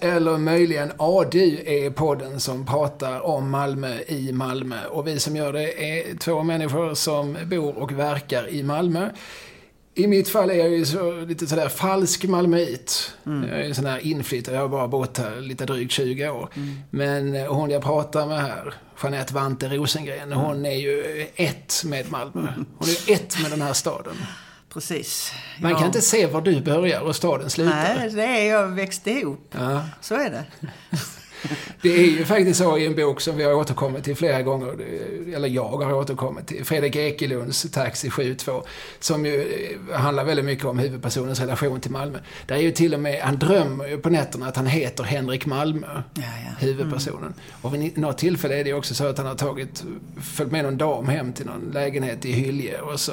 eller möjligen ADU är podden som pratar om Malmö i Malmö. Och vi som gör det är två människor som bor och verkar i Malmö. I mitt fall är jag ju så, lite sådär falsk malmöit. Mm. Jag är en sån här inflyttad, jag har bara bott här lite drygt 20 år. Mm. Men eh, hon jag pratar med här, Jeanette Vante Rosengren, hon är ju ett med Malmö. Hon är ett med den här staden. Precis. Man kan inte se var du börjar och staden slutar. Nej, det är jag växte ihop. Ja. Så är det. Det är ju faktiskt så i en bok som vi har återkommit till flera gånger, eller jag har återkommit till, Fredrik Ekelunds Taxi 72, som ju eh, handlar väldigt mycket om huvudpersonens relation till Malmö. Där är ju till och med, han drömmer ju på nätterna att han heter Henrik Malmö, ja, ja. huvudpersonen. Mm. Och vid något tillfälle är det också så att han har tagit, följt med någon dam hem till någon lägenhet i Hylje och så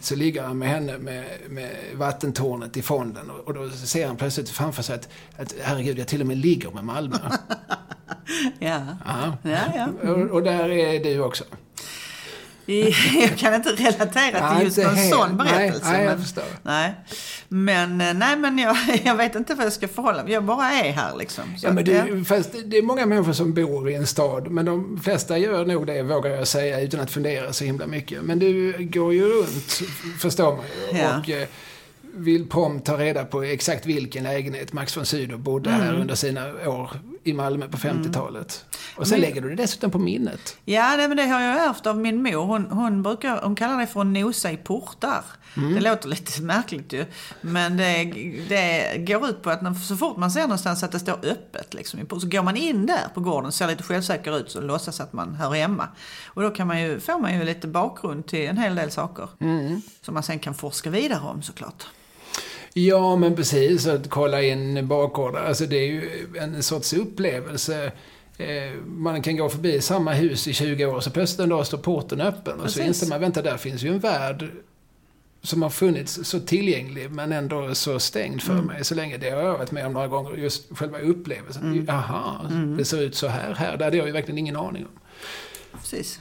så ligger han med henne med, med vattentornet i fonden och, och, då ser han plötsligt framför sig att, att herregud, jag till och med ligger med Malmö. ja. ja. ja, ja. Mm. Och, och, där är du också. Jag kan inte relatera till just en sån berättelse. Nej, nej, jag förstår. Nej. Men, eh, nej, men jag, jag vet inte vad jag ska förhålla mig Jag bara är här liksom. Så ja, men det, fast det är många människor som bor i en stad. Men de flesta gör nog det, vågar jag säga, utan att fundera så himla mycket. Men du går ju runt, förstår man ju. Ja. Och, eh, vill prompt ta reda på exakt vilken lägenhet Max von Sydow bodde mm. här under sina år i Malmö på 50-talet. Mm. Och sen men, lägger du det dessutom på minnet. Ja, det, men det har jag ärvt av min mor. Hon, hon, brukar, hon kallar det för att nosa i portar. Mm. Det låter lite märkligt ju. Men det, det går ut på att när, så fort man ser någonstans att det står öppet liksom, så går man in där på gården, ser lite självsäker ut och låtsas att man hör hemma. Och då kan man ju, får man ju lite bakgrund till en hel del saker. Mm. Som man sen kan forska vidare om såklart. Ja, men precis. Att kolla in bakgårdar. Alltså det är ju en sorts upplevelse. Eh, man kan gå förbi samma hus i 20 år, så plötsligt en dag står porten öppen. Och precis. så inser man, vänta, där finns ju en värld som har funnits så tillgänglig men ändå så stängd för mm. mig så länge. Det har jag varit med om några gånger. Just själva upplevelsen. Mm. Aha, mm. det ser ut så här här. Det hade jag ju verkligen ingen aning om. Precis.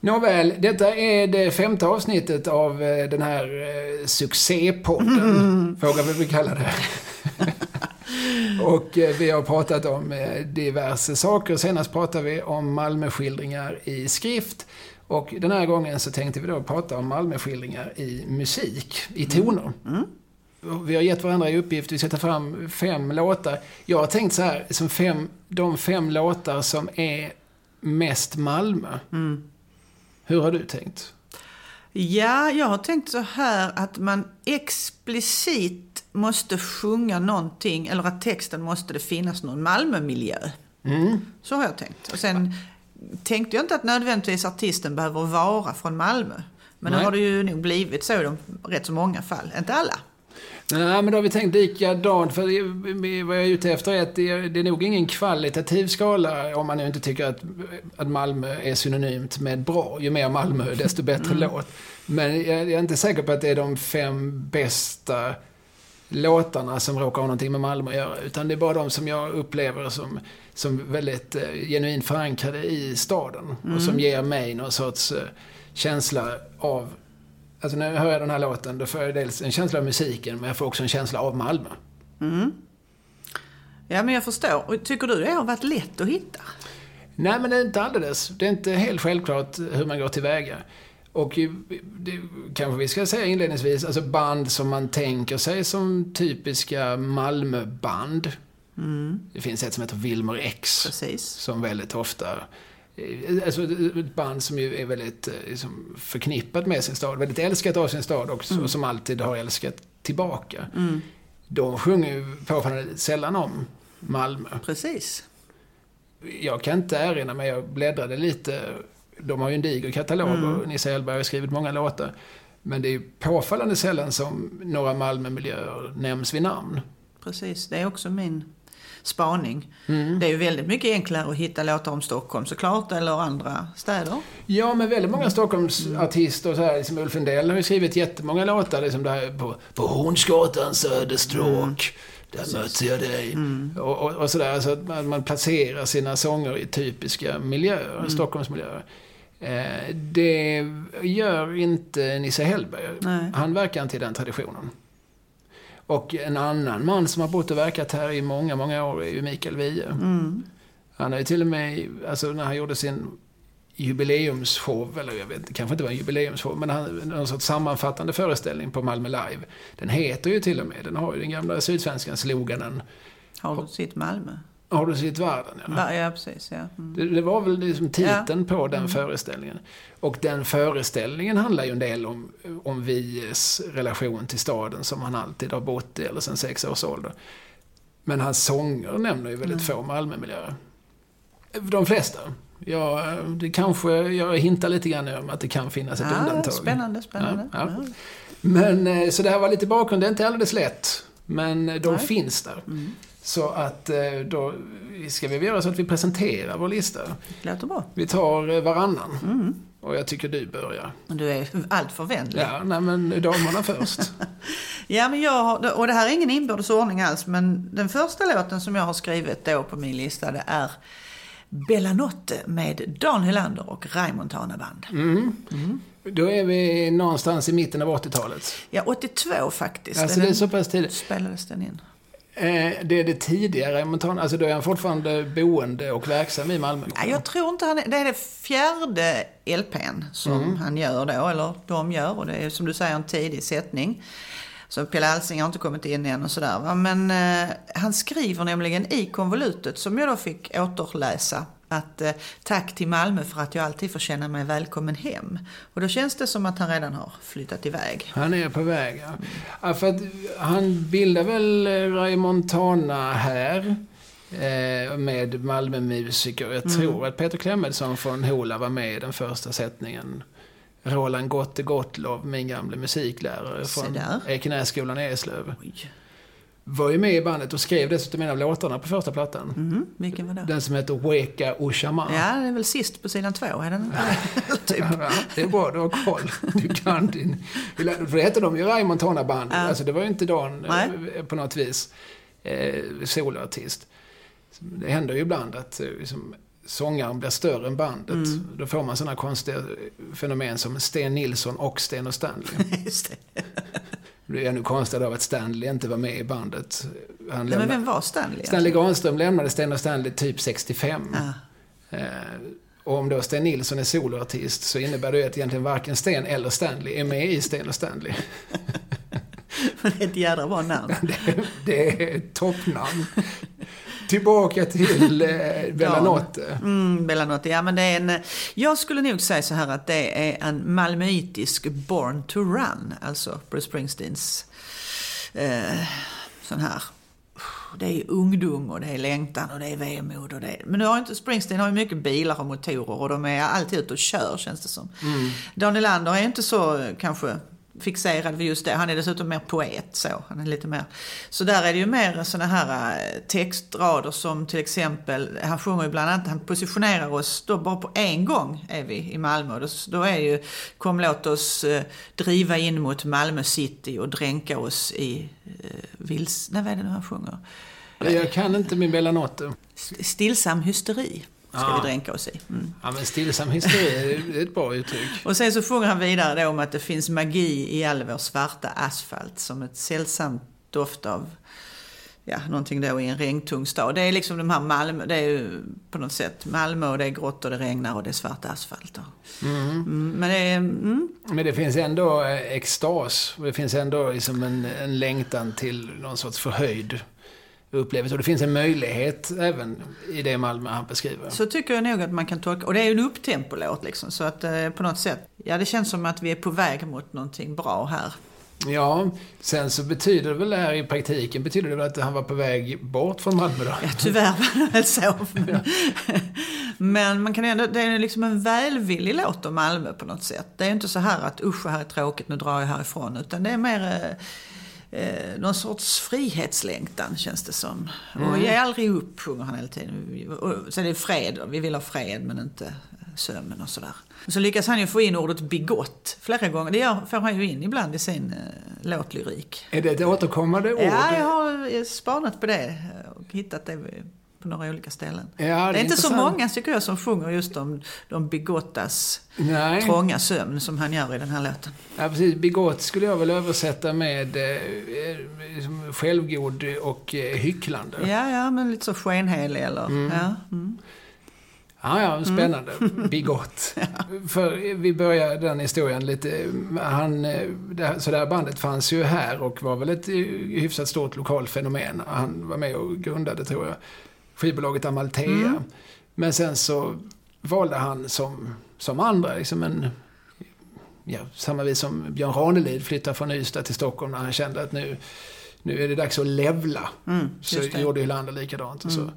Nåväl, detta är det femte avsnittet av eh, den här eh, succépodden, mm. vågar vi väl kalla det. och eh, vi har pratat om diverse saker. Senast pratade vi om Malmöskildringar i skrift. Och den här gången så tänkte vi då prata om Malmöskildringar i musik, i mm. toner. Mm. Mm. Vi har gett varandra i uppgift, vi ska ta fram fem låtar. Jag har tänkt så här, som fem, de fem låtar som är mest Malmö. Mm. Hur har du tänkt? Ja, jag har tänkt så här att man explicit måste sjunga någonting, eller att texten måste det finnas någon Malmömiljö. Mm. Så har jag tänkt. Och sen tänkte jag inte att nödvändigtvis artisten behöver vara från Malmö. Men Nej. nu har det ju nog blivit så i rätt så många fall. Inte alla. Nej, men då har vi tänkt likadant. För vad jag är ute efter är att det är, det är nog ingen kvalitativ skala om man nu inte tycker att, att Malmö är synonymt med bra. Ju mer Malmö, desto bättre mm. låt. Men jag, jag, är inte säker på att det är de fem bästa låtarna som råkar ha någonting med Malmö att göra. Utan det är bara de som jag upplever som, som väldigt eh, genuint förankrade i staden. Mm. Och som ger mig någon sorts eh, känsla av Alltså när jag hör den här låten, då får jag dels en känsla av musiken, men jag får också en känsla av Malmö. Mm. Ja, men jag förstår. Och tycker du det har varit lätt att hitta? Nej, men det är inte alldeles. Det är inte helt självklart hur man går tillväga. Och det kanske vi ska säga inledningsvis, alltså band som man tänker sig som typiska Malmöband. Mm. Det finns ett som heter Wilmer X. Precis. Som väldigt ofta alltså ett band som ju är väldigt liksom, förknippat med sin stad, väldigt älskat av sin stad också, mm. och som alltid har älskat tillbaka. Mm. De sjunger ju påfallande sällan om Malmö. Precis. Jag kan inte erinra mig, jag bläddrade lite. De har ju en diger katalog mm. och Nisse Hellberg har skrivit många låtar. Men det är påfallande sällan som några Malmömiljöer nämns vid namn. Precis, det är också min spaning. Mm. Det är ju väldigt mycket enklare att hitta låtar om Stockholm såklart, eller andra städer. Ja, men väldigt många Stockholmsartister, så här, liksom Ulf Lundell har ju skrivit jättemånga låtar liksom där på, på Hornsgatans ödestråk. Mm. Där Precis. mötte jag dig. Mm. Och, och, och, sådär, så att man, man placerar sina sånger i typiska miljöer, mm. Stockholmsmiljöer. Eh, det gör inte Nisse Hellberg. Nej. Han verkar inte i den traditionen. Och en annan man som har bott och verkat här i många, många år är ju Mikael Wiehe. Mm. Han har ju till och med, alltså när han gjorde sin jubileumsshow, eller jag vet kanske inte var en jubileumsshow, men han, någon sorts sammanfattande föreställning på Malmö Live. Den heter ju till och med, den har ju den gamla Sydsvenskan sloganen Har du sitt Malmö? Har du sett världen? Ja. Ja, precis. Ja. Mm. Det, det var väl liksom titeln på den föreställningen. Och den föreställningen handlar ju en del om, om Vies relation till staden som han alltid har bott i, eller sedan sex års ålder. Men hans sånger nämner ju väldigt få Malmömiljöer. De flesta. Ja, det kanske, jag hintar lite grann om att det kan finnas ett Ja, undantag. spännande, spännande. Ja, ja. Ja. Men, eh, så det här var lite bakgrund, det är inte alldeles lätt. Men eh, de Nej. finns där. Mm. Så att eh, då ska vi göra så att vi presenterar vår lista. Det låter bra. Vi tar eh, varannan. Mm. Och jag tycker du börjar. Du är allt för vänlig. Ja, nej men damerna först. Ja, men jag har, och det här är ingen inbördes ordning alls, men den första låten som jag har skrivit då på min lista det är Bella Notte med Dan Hylander och Raymond Montana Band. Mm. Då är vi någonstans i mitten av 80-talet. Ja, 82 faktiskt. Alltså det är så pass tidigt. spelades den in. Eh, det är det tidigare Montana, alltså då är han fortfarande boende och verksam i Malmö. Ja, jag tror inte han är, Det är det fjärde LPn som Mm. han gör då, eller de gör. Och det är som du säger en tidig sättning. Så Pelle Alsing har inte kommit in än och sådär. Men eh, han skriver nämligen i konvolutet, som jag då fick återläsa, att eh, tack till Malmö för att jag alltid får känna mig välkommen hem. Och då känns det som att han redan har flyttat iväg. Han är på väg, ja. ja för att han bildar väl eh, Ray Montana här. Eh, med Malmömusiker. Jag Mm. tror att Peter Clemensson från Hola var med i den första sättningen. Roland Gotte Gottlov, min gamle musiklärare från. Ekenässkolan i Eslöv. Oj. Var ju med i bandet och skrev dessutom en av låtarna på första plattan. Mhm, vilken var det? Den som heter Weka Ushama. Ja, det är väl sist på sidan två, är den inte? typ. Ja, det är bra, du har koll. Du kan din... För det hette de ju Ray Montana Band. Ja. Alltså det var ju inte Dan eh, Nej. på något vis eh, soloartist. Det händer ju ibland att eh, liksom, sångaren blir större än bandet. Mm. Då får man sådana konstiga fenomen som Sten Nilsson och Sten och Stanley. Just det. Blir ännu konstigare av att Stanley inte var med i bandet. Han Nej, men lämnade, vem var Stanley? Stanley Granström lämnade Sten Stanley typ 65. Ja. Eh, och om då Sten Nilsson är soloartist så innebär det ju att egentligen varken Sten eller Stanley är med i Sten och Stanley. Men det är ett jädra bra namn. Det, det är ett toppnamn. Tillbaka till eh, Bellanotte. Mm, Bellanotte, ja men det är en... Jag skulle nog säga så här att det är en malmöitisk Born to Run. Alltså Bruce Springsteens eh, sån här... Det är ungdom och det är längtan och det är vemod och det är... Men nu har inte Springsteen har ju mycket bilar och motorer och de är alltid ute och kör känns det som. Mm. Daniel Lander är inte så kanske fixerad vid just det. Han är dessutom mer poet så. Han är lite mer... Så där är det ju mer såna här eh, textrader som till exempel, han sjunger ju bland annat, han positionerar oss då bara på en gång är vi i Malmö. Då, då är ju, kom låt oss eh, driva in mot Malmö city och dränka oss i eh, vils... Nej vad är det nu han sjunger? Jag kan inte min Bellanotte. St- Stillsam hysteri ska Ah. vi dränka oss i. Mm. Ja, men stillsam historia är ett bra uttryck. Och sen så sjunger han vidare då om att det finns magi i all vår svarta asfalt som ett sällsamt doft av ja, någonting då i en regntung stad. Det är liksom de här Malmö, det är ju på något sätt Malmö och det är grått och det regnar och det är svart asfalt. Och, mm, men det är, mm, Men det finns ändå eh, extas. Det finns ändå liksom en, en längtan till någon sorts förhöjd upplevelse. Och det finns en möjlighet även i det Malmö han beskriver. så tycker jag nog att man kan tolka, och det är ju en upptempolåt liksom, så att eh, på något sätt, ja det känns som att vi är på väg mot någonting bra här. Ja, sen så betyder det väl det här i praktiken, betyder det väl att han var på väg bort från Malmö då? Ja, tyvärr var det väl så. Men, men man kan ändå, det är liksom en välvillig låt om Malmö på något sätt. Det är inte så här att usch vad här är tråkigt, nu drar jag härifrån. Utan det är mer eh, eh, någon sorts frihetslängtan känns det som. Och ge aldrig upp sjunger han hela tiden. Och, så är det fred, vi vill ha fred men inte sömn och sådär. Så lyckas han ju få in ordet bigott flera gånger. Det gör, får han ju in ibland i sin eh, låtlyrik. Är det ett återkommande ord? Ja, jag har spanat på det och hittat det på några olika ställen. Ja, det är, inte så många tycker jag som sjunger just om de bigottas Nej. trånga sömn som han gör i den här låten. Ja, precis. Bigott skulle jag väl översätta med eh, eh, självgod och eh, hycklande. Ja, ja, men lite så skenhelig eller... Ja, mm. Ja, ja, spännande. Bigott. För vi börjar den historien lite... Han, eh, det så det här bandet fanns ju här och var väl ett eh, hyfsat stort lokalt fenomen. Han var med och grundade, tror jag, skivbolaget Amalthea. Men sen så valde han som, som andra, liksom en... Ja, samma vis som Björn Ranelid flyttade från Ystad till Stockholm när han kände att nu, nu är det dags att levla. Mm, Så det. gjorde Hylander likadant. Och så,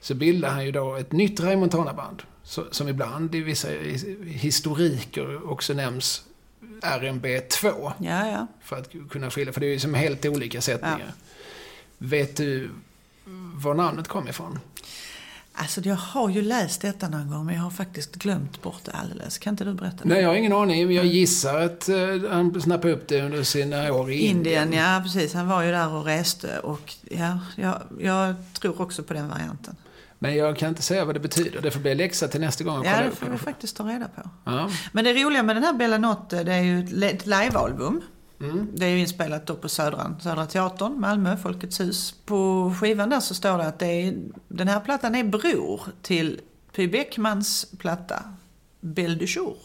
så bildade han ju då ett nytt Raymond Montana-band. Som ibland i vissa his- historiker också nämns RMB2. ja, ja. För att kunna skilja, för det är ju som helt olika sättningar. Vet du var namnet kom ifrån? Alltså jag har ju läst detta någon gång men jag har faktiskt glömt bort det alldeles. Kan inte du berätta? det? Nej, jag har ingen aning. Jag gissar att eh, han snappade upp det under sina år i Indien. Indien, ja precis. Han var ju där och reste och ja, jag, jag tror också på den varianten. Men jag kan inte säga vad det betyder. Det får bli läxa till nästa gång. Ja, det får vi faktiskt ta reda på. Ja. Men det roliga med den här Bella Notte, det är ju ett livealbum. Mm. Det är ju inspelat då på Södra, Södra Teatern, Malmö, Folkets hus. På skivan där så står det att det är, den här plattan är bror till Py Bäckmans platta Belle du Jour.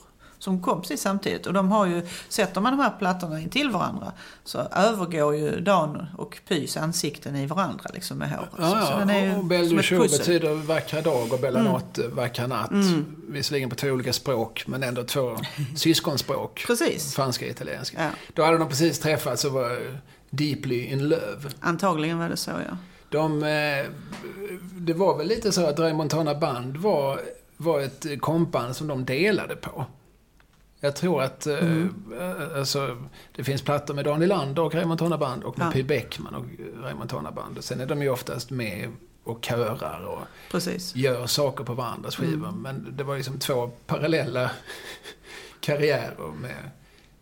Som kom precis samtidigt. Och de har ju, sätter man de här plattorna intill varandra så övergår ju Dan och Pys ansikten i varandra liksom med håret. Ja, så, så den är ju och Belle betyder vackra dag och Bellanot vackra natt. Visserligen på två olika språk, men ändå två syskonspråk. Precis. Franska och italienska. Ja. Då hade de precis träffats och var deeply in love. Antagligen var det så ja. De, eh, det var väl lite så att Ray Montana Band var, var ett kompband som de delade på. Jag tror att eh, eh, alltså, det finns plattor med Daniel Lander och Ray Montana Band och med Ja. Py Bäckman och Ray Montana Band. Sen är de ju oftast med och körar och Precis. gör saker på varandras skivor. Men det var liksom två parallella karriärer med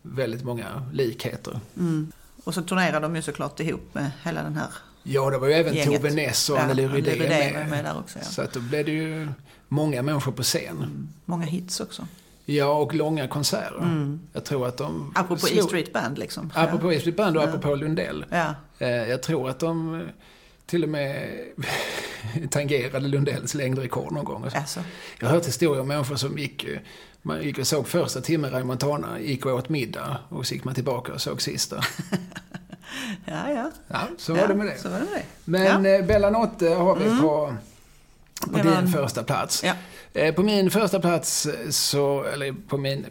väldigt många likheter. Mm. Och så turnerade de ju såklart ihop med hela den här Ja, det var ju även Gänget. Tove Ness och Ja, Anneli Rydén med. med där också, ja. Så att då blev det ju många människor på scen. Många hits också. Ja, och långa konserter. Jag tror att de... Mm. Apropå slog- E Street Band liksom. Apropå E Street Band och apropå Lundell. Ja. Eh, Jag tror att de eh, till och med tangerade Lundells längdrekord någon gång. Alltså. Jag har hört historier om människor som gick, eh, man gick och såg första timmen Ray Montana, gick och åt middag och så gick man tillbaka och såg sista. Ja, ja. Ja, så ja, var det med det. Så var det med det. Men Ja. Mm. Bella Notte har vi på, på Det var en- första plats. Ja. Eh, På min första plats, eh, så, eller på min,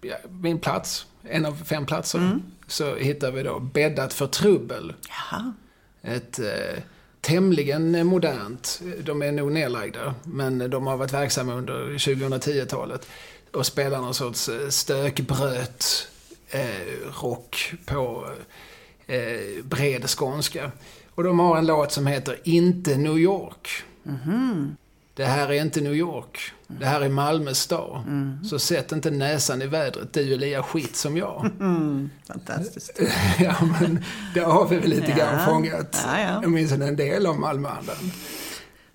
ja, min plats, en av fem platser, Mm. så hittar vi då Bäddat för trubbel. Jaha. Ett eh, tämligen modernt, de är nog nedlagda, men de har varit verksamma under 2010-talet och spelar någon sorts eh, stökbröt eh, rock på eh, bred skånska. Och de har en låt som heter Inte New York. Det här är inte New York. Det här är Malmö stad. Så sätt inte näsan i vädret, du är lika skit som jag. Fantastiskt. ja, men det har vi väl lite Ja. grann fångat. Ja, ja. Åtminstone en del av Malmöandan.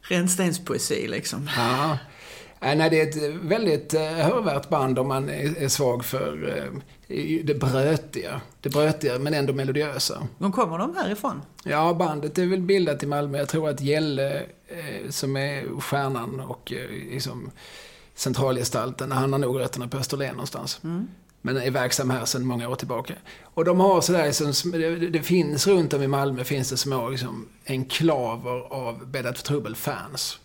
Rännstenspoesi liksom. Ja. Nej, det är ett väldigt eh, hörvärt band om man är svag för eh, det brötiga. Det brötiga, men ändå melodiösa. De kommer de härifrån? Ja, bandet är väl bildat i Malmö. Jag tror att Gelle, eh, som är stjärnan och eh, liksom centralgestalten, han har nog rötterna på Österlen någonstans. Men är verksam här sedan många år tillbaka. Och de har sådär, som, sm- det, finns runt om i Malmö finns det små liksom, enklaver av Bäddat för trubbel-fans.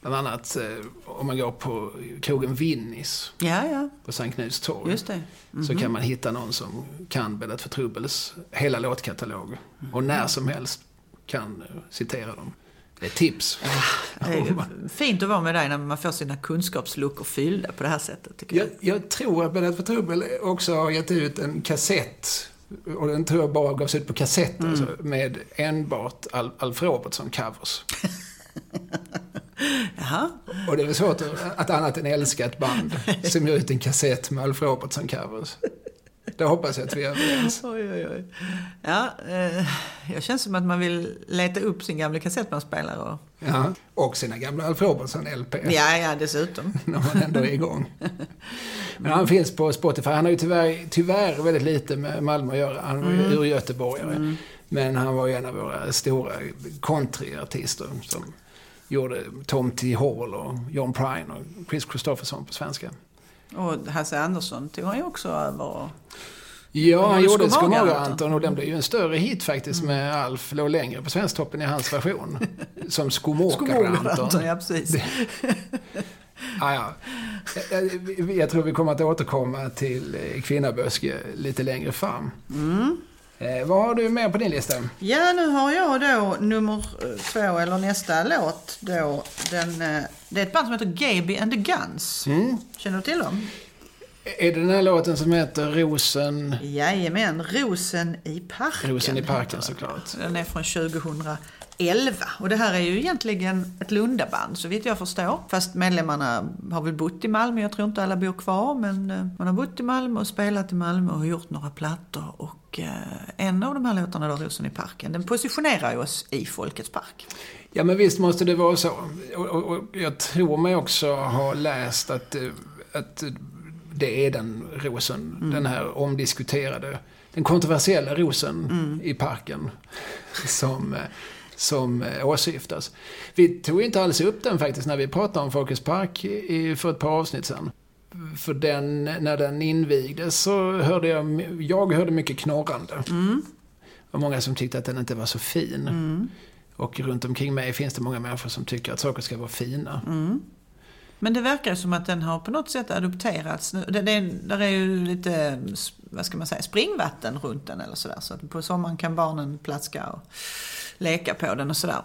Bland annat eh, om man går på krogen Winnis Ja, ja. på Sankt Knuts torg. Just det. Så kan man hitta någon som kan Bäddat för trubbels hela låtkatalog. Och när som helst kan eh, citera dem. Det är tips. Det är ju fint att vara med dig när man får sina kunskapsluckor fyllda på det här sättet tycker jag. Jag, jag tror att Bäddat för trubbel också har gett ut en kassett. Och den tror jag bara gavs ut på kassett alltså, med enbart Al- Alf Robertson-covers. Jaha. Och det är väl svårt att, annat än älska ett band som ger ut en kassett med Alf Robertson-covers. Det hoppas jag att vi är överens. Oj, oj, oj. Ja, eh, jag känns som att man vill leta upp sin gamla kassettbandspelare. Och... Ja, och sina gamla Alf Robertson-LP. Ja, ja, dessutom. När man ändå är igång. Men han finns på Spotify. Han har ju tyvärr, tyvärr väldigt lite med Malmö att göra. Han var ju mm. urgöteborgare. Mm. Men han var ju en av våra stora countryartister som gjorde Tom T. Hall och John Prine och Chris Christopherson på svenska. Och Hasse Andersson tog han ju också över. Ja, han gjorde Skomager-Anton och den blev ju en större hit faktiskt mm. med Alf låg längre på Svensktoppen i hans version. Som Skomager-Anton. ja precis. Ah, ja. Jag tror vi kommer att återkomma till Kvinnaböske lite längre fram. Mm. Eh, vad har du med på din lista? Ja, nu har jag då nummer två, eller nästa låt då. Den, eh, det är ett band som heter Gaby and the Guns. Mm. Känner du till dem? Är det den här låten som heter Rosen? Jajamän, Rosen i parken. Rosen i parken såklart. Den är från 2000 11. Och det här är ju egentligen ett Lundaband så vitt jag förstår. Fast medlemmarna har väl bott i Malmö. Jag tror inte alla bor kvar men eh, man har bott i Malmö och spelat i Malmö och gjort några plattor. Och eh, en av de här låtarna då, Rosen i parken, den positionerar ju oss i Folkets park. Ja men visst måste det vara så. Och, och, och jag tror mig också ha läst att, eh, att det är den rosen, mm. den här omdiskuterade, den kontroversiella rosen mm. i parken. Som som eh, åsyftas. Vi tog inte alls upp den faktiskt när vi pratade om Folkets Park i, för ett par avsnitt sedan. För den, när den invigdes så hörde jag, jag hörde mycket knorrande. Mm. Och många som tyckte att den inte var så fin. Mm. Och runt omkring mig finns det många människor som tycker att saker ska vara fina. Mm. Men det verkar som att den har på något sätt adopterats. Det, det, där är ju lite, vad ska man säga, springvatten runt den eller sådär. Så att på sommaren kan barnen plaska och leka på den och sådär.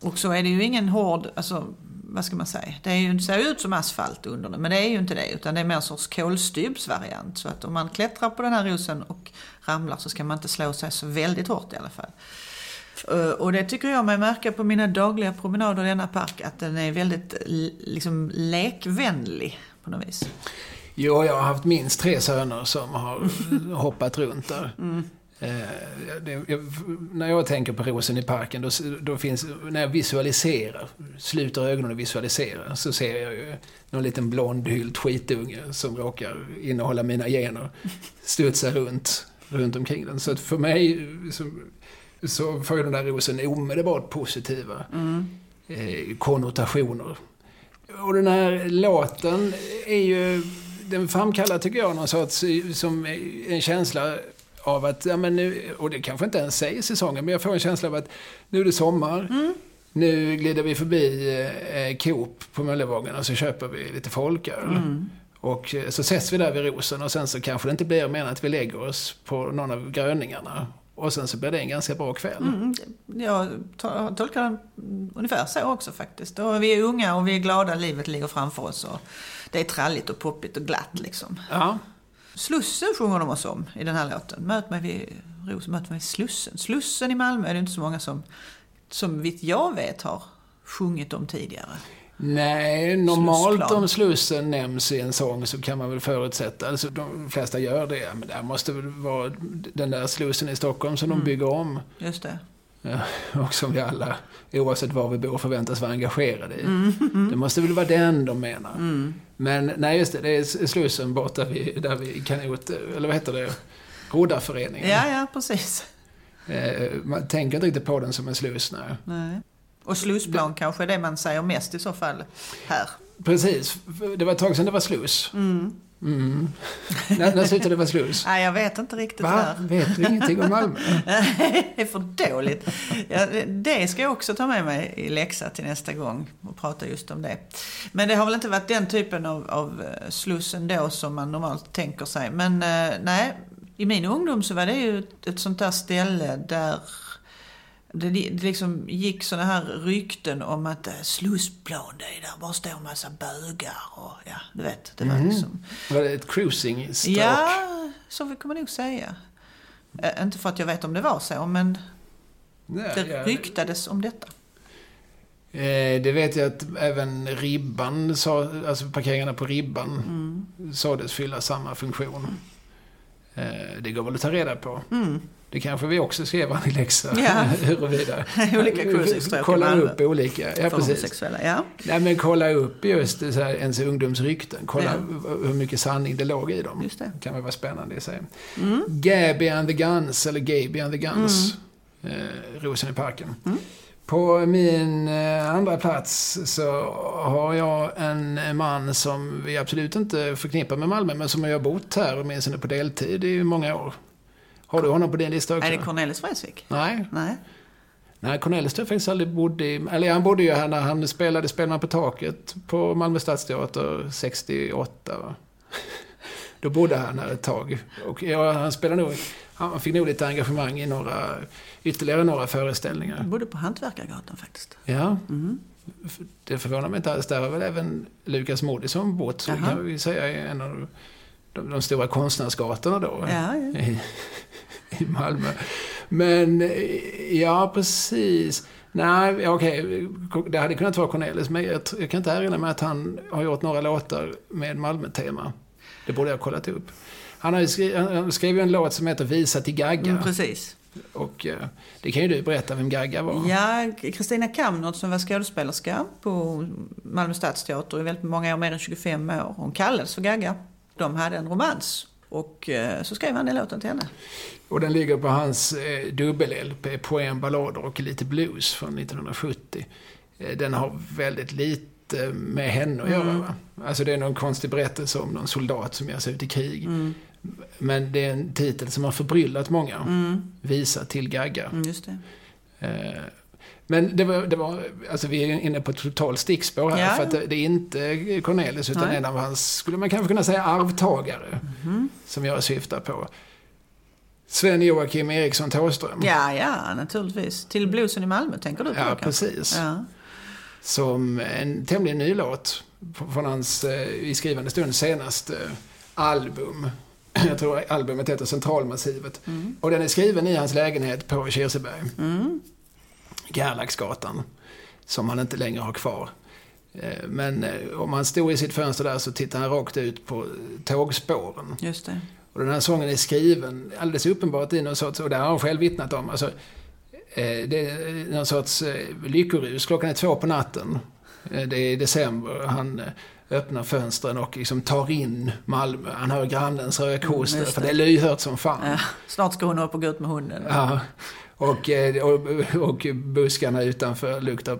Och så är det ju ingen hård, alltså vad ska man säga, det är ju, ser ut som asfalt under den, men det är ju inte det, utan det är mer en sorts kolstybsvariant. Så att om man klättrar på den här rosen och ramlar så ska man inte slå sig så väldigt hårt i alla fall. Eh, och det tycker jag mig märka på mina dagliga promenader i denna park, att den är väldigt liksom, lekvänlig på något vis. Jo, jag har haft minst tre söner som har hoppat runt där. Mm. Eh, det, jag, när jag tänker på rosen i parken, då, då, finns, när jag visualiserar, sluter ögonen och visualiserar, så ser jag ju någon liten blondhylt skitunge som råkar innehålla mina gener studsa runt, runt omkring den. Så att för mig så, så får ju den där rosen omedelbart positiva mm. eh, konnotationer. Och den här låten är ju, den framkallar tycker jag någon sorts, som en känsla av att, ja men nu, och det kanske inte ens säger säsongen, men jag får en känsla av att nu är det sommar. Mm. Nu glider vi förbi eh, Coop på Möllevången och så köper vi lite folköl. Mm. Och eh, så ses vi där vid rosen och sen så kanske det inte blir mer än att vi lägger oss på någon av gröningarna. Och sen så blir det en ganska bra kväll. Mm, jag tolkar den ungefär så också faktiskt. Och vi är unga och vi är glada, livet ligger framför oss. Och det är tralligt och poppigt och glatt liksom. Ja. Slussen sjunger de oss om i den här låten. Möt mig vid Ros, möt mig vid Slussen. Slussen i Malmö är det inte så många som, som vitt jag vet, har sjungit om tidigare. Nej, normalt om Slussen nämns i en sång så kan man väl förutsätta, alltså de flesta gör det, men det måste väl vara den där Slussen i Stockholm som mm. de bygger om. Just det. Ja, och som vi alla, oavsett var vi bor, förväntas vara engagerade i. Mm, mm. Det måste väl vara den de menar. Men nej, just det, det är Slussen borta vid, där vi kanot, eller vad heter det, Roddarföreningen. Ja, ja, precis. Eh, man tänker inte riktigt på den som en sluss, nej. nej. Och slussplan det, kanske är det man säger mest i så fall här. Precis. Det var ett tag sedan det var sluss. Mm. Mm. när, när slutade vara sluss? Nej, jag vet inte riktigt Va? Där. Vet du ingenting om Malmö? det är för dåligt. Ja, det ska jag också ta med mig i läxa till nästa gång och prata just om det. Men det har väl inte varit den typen av, av eh, sluss ändå som man normalt tänker sig. Men eh, nej, i min ungdom så var det ju ett sånt där ställe där det, det liksom gick såna här rykten om att äh, Slussplan, det är där bara står en massa bögar och ja, du vet. Det var mm. liksom... Var det ett cruising-stråk? Ja, så kan man nog säga. Äh, inte för att jag vet om det var så, men Nej, det ja. ryktades om detta. Eh, det vet jag att även Ribban, sa, alltså parkeringarna på Ribban, mm. sades fylla samma funktion. Eh, det går väl att ta reda på. Mm. Det kanske vi också skrev en läxa Ja. huruvida. Olika i Kolla upp olika, ja För precis. Ja. Nej men kolla upp just så här, ens ungdomsrykten. Kolla Ja. hur mycket sanning det låg i dem. Just det. kan väl vara spännande i sig. Mm. Gabby and the Guns, eller Gaby and the Guns. Eh, Rosen i parken. Mm. På min eh, andra plats så har jag en man som vi absolut inte förknippar med Malmö, men som har bott här åtminstone på deltid i många år. Har du honom på din lista också? Är det Cornelis Vreeswijk? Nej. Nej. Nej, Cornelis tror jag faktiskt aldrig bodde i... Eller han bodde ju här när han spelade Spelarna på taket på Malmö Stadsteater 68. va? Då bodde han här ett tag. Och ja, han spelade nog... Han fick nog lite engagemang i några, ytterligare några föreställningar. Jag bodde på Hantverkargatan faktiskt. Ja, Mm. det förvånar mig inte alls. Där har väl även Lukas Moodysson bott. Jaha. kan vi säga är en av de, de stora konstnärsgatorna då. Ja, ja. i, Malmö. Men, ja precis. Nej, okej, det hade kunnat vara Cornelis, men jag, jag kan inte erinra mig att han har gjort några låtar med Malmö-tema. Det borde jag ha kollat upp. Han har skri- han- han skrev ju en låt som heter Visa till Gagga. Mm, precis. Och eh, det kan ju du berätta vem Gagga var. Ja, Kristina Kamnert som var skådespelerska på Malmö Stadsteater i väldigt många år, mer än 25 år. Hon kallades för Gagga. De hade en romans. Och eh, så skrev han den låten till henne. Och den ligger på hans eh, dubbel-LP, Poem, ballader och lite blues från 1970. Eh, den har väldigt lite med henne att göra. Mm. Va? Alltså det är någon konstig berättelse om någon soldat som ger sig ut i krig. Mm. Men det är en titel som har förbryllat många. Mm. Visa till Gagga. Mm, just det. Men det var, det var, alltså vi är inne på ett totalt stickspår här. Ja. För att det, det är inte Cornelis utan Nej. en av hans, skulle man kanske kunna säga, arvtagare. Mhm. Som jag syftar på. Sven-Joakim Eriksson Thåström. Ja, ja, naturligtvis. Till bluesen i Malmö tänker du på Ja, precis. Ja. Som en tämligen ny låt från hans eh, i skrivande stund senaste album. Jag tror albumet heter Centralmassivet. Mm. Och den är skriven i hans lägenhet på Kirseberg. Mm. Gerlaxgatan. Som han inte längre har kvar. Eh, Men eh, om han stod i sitt fönster där så tittade han rakt ut på tågspåren. Just det. Och den här sången är skriven alldeles uppenbart i någon sorts, och det har han själv vittnat om, alltså, eh, det är någon sorts lyckorus. Klockan är två på natten. Det är december. Han öppnar fönstren och liksom tar in Malmö. Han hör grannens rökhosta, Mm, för det. det är lyhört som fan. Ja. Snart ska hon upp och gå ut med hunden. Ja. Och, eh, och, och buskarna utanför luktar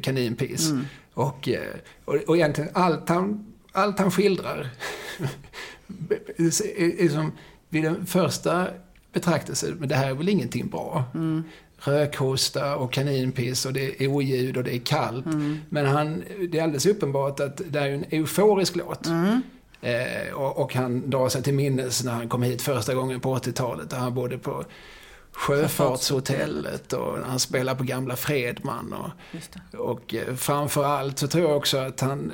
kaninpiss. Mm. Och, eh, och, och egentligen allt han, allt han skildrar är, är som vid den första betraktelsen, men det här är väl ingenting bra. Mm. Rökhosta och kaninpiss och det är oljud och det är kallt. Mm. Men han, det är alldeles uppenbart att det är en euforisk låt. Mm. Eh, och, och han drar sig till minnes när han kom hit första gången på 80-talet. Där han bodde på Sjöfartshotellet och han spelade på Gamla Fredman. Och, och eh, framför allt så tror jag också att han,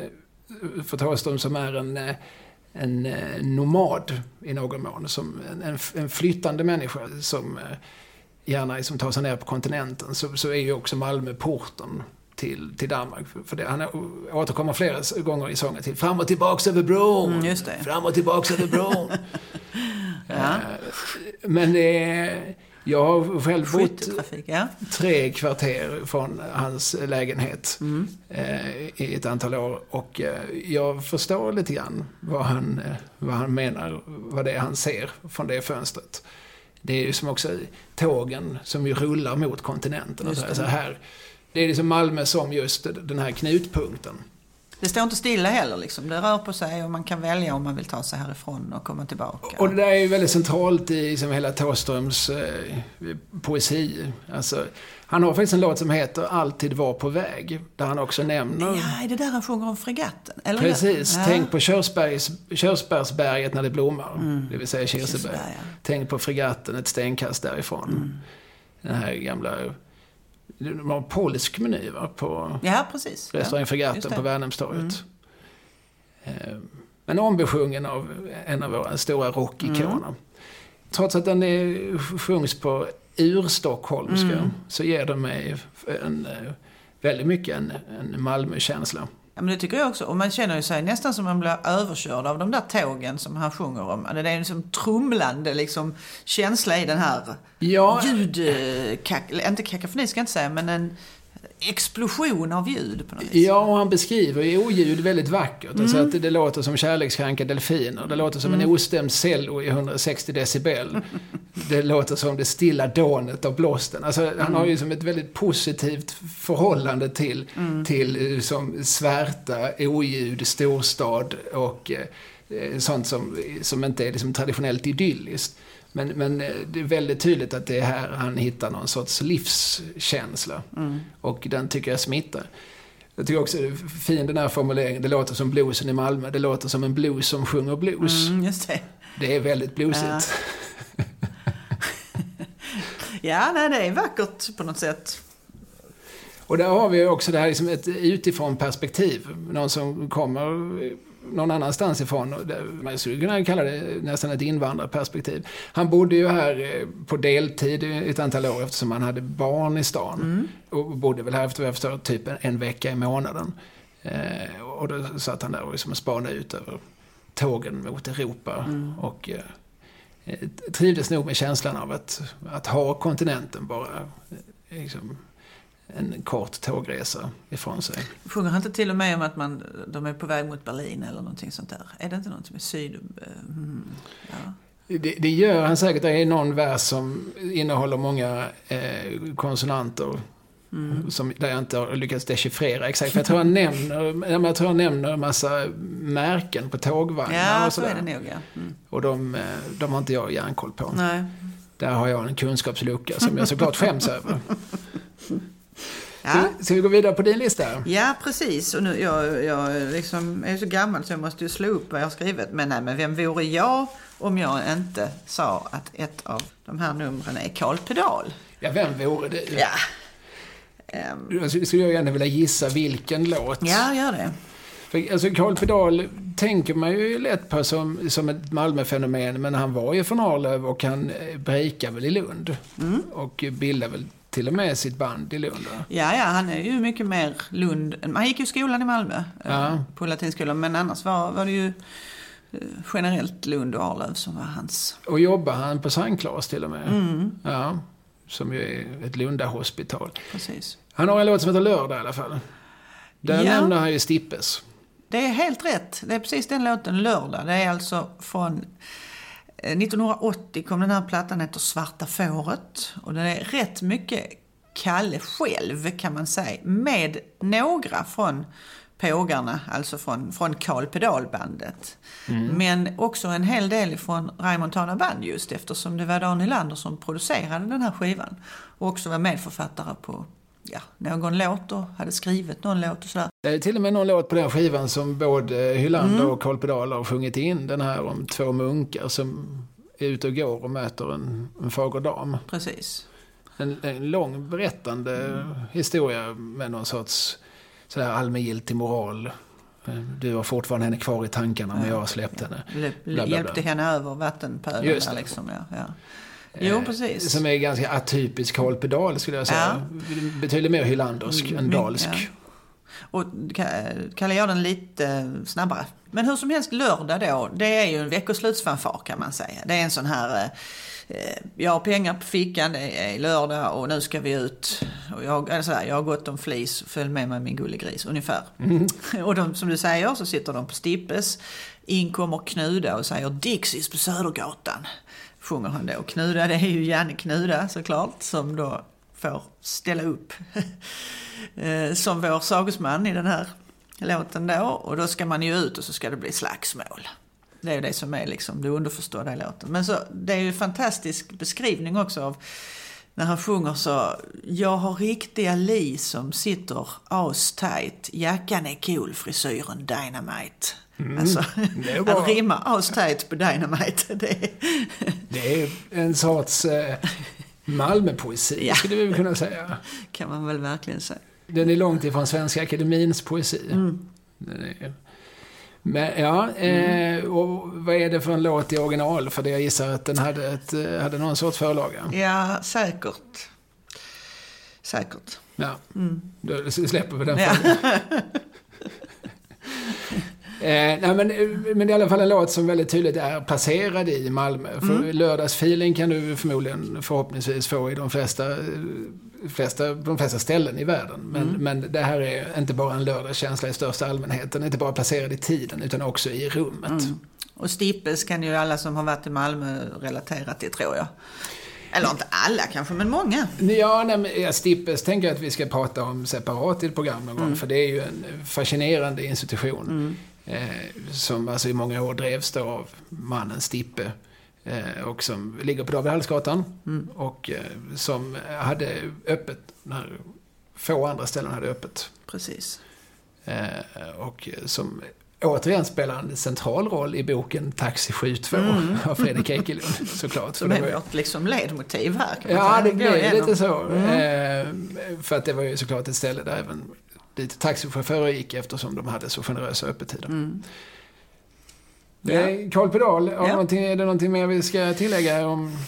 eh, för Thåström som är en, eh, en nomad i någon mån, som en, en, flyttande människa som gärna liksom tar sig ner på kontinenten, så, så är ju också Malmö porten till, till Danmark. För- det, han återkommer flera gånger i sången till fram och tillbaks över bron, Mm, just det. fram och tillbaks över bron. Ja. Men det är, jag har själv bott ja. tre kvarter från hans lägenhet Mm. eh, i ett antal år. Och eh, jag förstår lite grann vad han, eh, vad han menar, vad det är han ser från det fönstret. Det är ju som också tågen som ju rullar mot kontinenten. Och så här. Det är liksom Malmö som just den här knutpunkten. Det står inte stilla heller liksom. Det rör på sig och man kan välja om man vill ta sig härifrån och komma tillbaka. Och det där är ju väldigt centralt i liksom hela Thåströms eh, poesi. Alltså, han har faktiskt en låt som heter Alltid var på väg. Där han också nämner... Ja, är det där han sjunger om fregatten? Eller? Precis. Ja. Tänk på Körsbergs, Körsbärsberget när det blommar. Mm. Det vill säga Kirseberg. Kirseberg, ja. Tänk på fregatten ett stenkast därifrån. Mm. Den här gamla... Det var polsk meny va? På Ja, precis. restaurang ja. Fregatten det. på Värnhemstorget. Eh, Men ombesjungen av en av våra stora rockikoner. Mm. Trots att den är, sjungs på urstockholmska Mm. så ger den mig en, eh, väldigt mycket en, en Malmökänsla. Ja, men det tycker jag också. Och man känner ju sig nästan som man blir överkörd av de där tågen som han sjunger om. Det är en liksom trumlande liksom, känsla i den här Ja. ljud... Kak, inte kakafoni ska jag inte säga, men en explosion av ljud på något vis. Ja, och han beskriver ju oljud väldigt vackert. Alltså att det, det låter som kärlekskranka delfiner. Det låter som en ostämd cello i 160 decibel. Det låter som det stilla dånet av blåsten. Alltså, han har ju som ett väldigt positivt förhållande till, till eh, som svärta, oljud, storstad och eh, sånt som, som inte är liksom traditionellt idylliskt. Men, men eh, det är väldigt tydligt att det är här han hittar någon sorts livskänsla. Och den tycker jag smittar. Jag tycker också det är fin den här formuleringen. Det låter som bluesen i Malmö. Det låter som en blues som sjunger blues. Mm, just det. Det är väldigt bluesigt. Ja, nej, det är vackert på något sätt. Och där har vi också det här liksom ett utifrån perspektiv. Någon som kommer någon annanstans ifrån. Man skulle kunna kalla det nästan ett invandrarperspektiv. Han bodde ju här eh, på deltid ett antal år eftersom han hade barn i stan. Och bodde väl här efter vad jag förstår typ en, vecka i månaden. Eh, och då satt han där och liksom spanade ut över tågen mot Europa. Och eh, trivdes nog med känslan av att, att ha kontinenten bara liksom, en kort tågresa ifrån sig. Sjunger han inte till och med om att man, de är på väg mot Berlin eller någonting sånt där? Är det inte något med syd... eh, Mm, ja. Det, det gör han säkert. Det är någon vers som innehåller många eh, konsonanter. Som, där jag inte har lyckats dechiffrera exakt. För jag tror han nämner, jag tror han nämner en massa märken på tågvagnar Ja, och så är sådär. det nog ja. Mm. Och de, eh, de har inte jag järnkoll på. Nej. Där har jag en kunskapslucka som jag såklart skäms över. Ja. Ska, ska vi gå vidare på din lista? ja, precis. Och nu, jag, jag liksom är så gammal så jag måste ju slå upp vad jag har skrivit. Men nej, men vem vore jag om jag inte sa att ett av de här numren är Karl Pedal? Ja, vem vore det? Ja. Då skulle jag gärna vilja gissa vilken låt. ja, gör det. För, alltså Carl Pedal tänker man ju lätt på som, som ett Malmöfenomen, men han var ju från Arlöv och han eh, breakade väl i Lund. Mm. Och bildade väl till och med sitt band i Lund. Ja, ja, han är ju mycket mer Lund. Han gick ju skolan i Malmö, eh, Ja. på latinskolan. Men annars var, var det ju eh, generellt Lund och Arlöv som var hans. Och jobbade han på Sankt Claes till och med. Mm. Ja, som ju är ett Lunda-hospital. Precis. Han har en låt som heter Lördag i alla fall. Där Ja. nämner han ju Stippes. Det är helt rätt. Det är precis den låten, Lördag. Det är alltså från 1980 kom den här plattan, heter Svarta fåret. Och den är rätt mycket Kalle själv kan man säga. Med några från Pågarna, alltså från, från Karl Pedalbandet. Men också en hel del från Raymond Tana Band just eftersom det var Dan Nylander som producerade den här skivan. Och också var medförfattare på ja, någon låt och hade skrivit någon låt och sådär. Det är till och med någon låt på den skivan som både Hylander Mm. och Carl Pedal har sjungit in. Den här om två munkar som är ute och går och möter en, en fager dam. Precis. En, en lång berättande historia med någon sorts sådär allmängiltig moral. Eh, Du har fortfarande henne kvar i tankarna men jag har släppt henne. Le, bla, bla. hjälpte henne över vattenpölen liksom. Ja, ja. Jo, Eh, precis. Som är ganska atypisk Carl Pedal skulle jag säga. Betydligt mer hylandersk än Mm, dalsk. ja. Och Ka- Kalle gör den lite snabbare. Men hur som helst, lördag då, det är ju en veckoslutsfanfar kan man säga. Det är en sån här, eh, jag har pengar på fickan, det är lördag och nu ska vi ut. Och jag, eller så här, jag har gått om flis, följ med mig min gullegris, ungefär. Och de, som du säger så sitter de på Stippes. In kommer Knuda och säger Dixies på Södergatan. Sjunger han då. Knuda, det är ju Janne Knuda såklart, som då får ställa upp eh, som vår sagosman i den här låten då. Och då ska man ju ut och så ska det bli slagsmål. Det är ju det som är liksom det underförstådda i låten. Men så, det är ju en fantastisk beskrivning också av när han sjunger så Jag har riktiga li som sitter as-tight. Jackan är cool, frisyren dynamite. Alltså, det är bra. att rimma as-tight på dynamite. Det är, Det är en sorts eh, Malmöpoesi Ja. skulle vi kunna säga. kan man väl verkligen säga. Den är långt ifrån Svenska Akademins poesi. Mm. Är- Men ja, eh, och vad är det för en låt i original? För det jag gissar att den hade, ett, eh, hade någon sorts förlaga. Ja, säkert. Säkert. Ja, då släpper vi den Ja. frågan. nej, men, men det är i alla fall en låt som väldigt tydligt är placerad i Malmö. För Mm. lördagsfeeling kan du förmodligen förhoppningsvis få i de flesta, flesta, de flesta ställen i världen. Men, Mm. men det här är inte bara en lördagskänsla i största allmänhet. Den är inte bara placerad i tiden utan också i rummet. Mm. Och Stippes kan ju alla som har varit i Malmö relatera till tror jag. Eller inte alla kanske, men många. Ja, nej, men Stippes tänker jag att vi ska prata om separat i ett program någon Mm. gång. För det är ju en fascinerande institution. Eh, som alltså i många år drevs då av mannen Stippe. Eh, och som ligger på David Hallsgatan. Mm. Och eh, som hade öppet när få andra ställen hade öppet. Precis. Eh, och som återigen spelar en central roll i boken Taxi 72 av Fredrik Ekelund såklart. Mm. Som är vårt liksom ledmotiv här. Ja, det igenom. lite så. Mm. Eh, för att det var ju såklart ett ställe där även dit taxichaufförer gick eftersom de hade så generösa öppettider. Mm. Carl Pedal, har Ja. är det någonting mer vi ska tillägga om...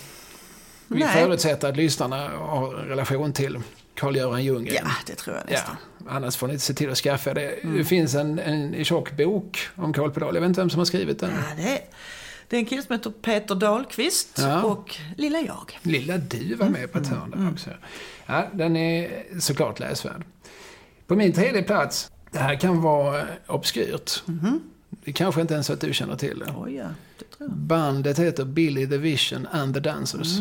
Vi Nej. förutsätter att lyssnarna har en relation till Carl-Göran Ljunggren. Ja, det tror jag Ja, nästan. annars får ni se till att skaffa det. Mm. Det finns en, en tjock bok om Carl Pedal. Jag vet inte vem som har skrivit den. Ja, det, är, det är en kille som heter Peter Dahlqvist Ja. och lilla jag. Lilla du var med på ett hörn där också. Ja, den är såklart läsvärd. På min tredje plats, det här kan vara eh, obskyrt. Det kanske inte ens att du känner till det. Oj, ja, det. Bandet heter Billy the Vision and the Dancers.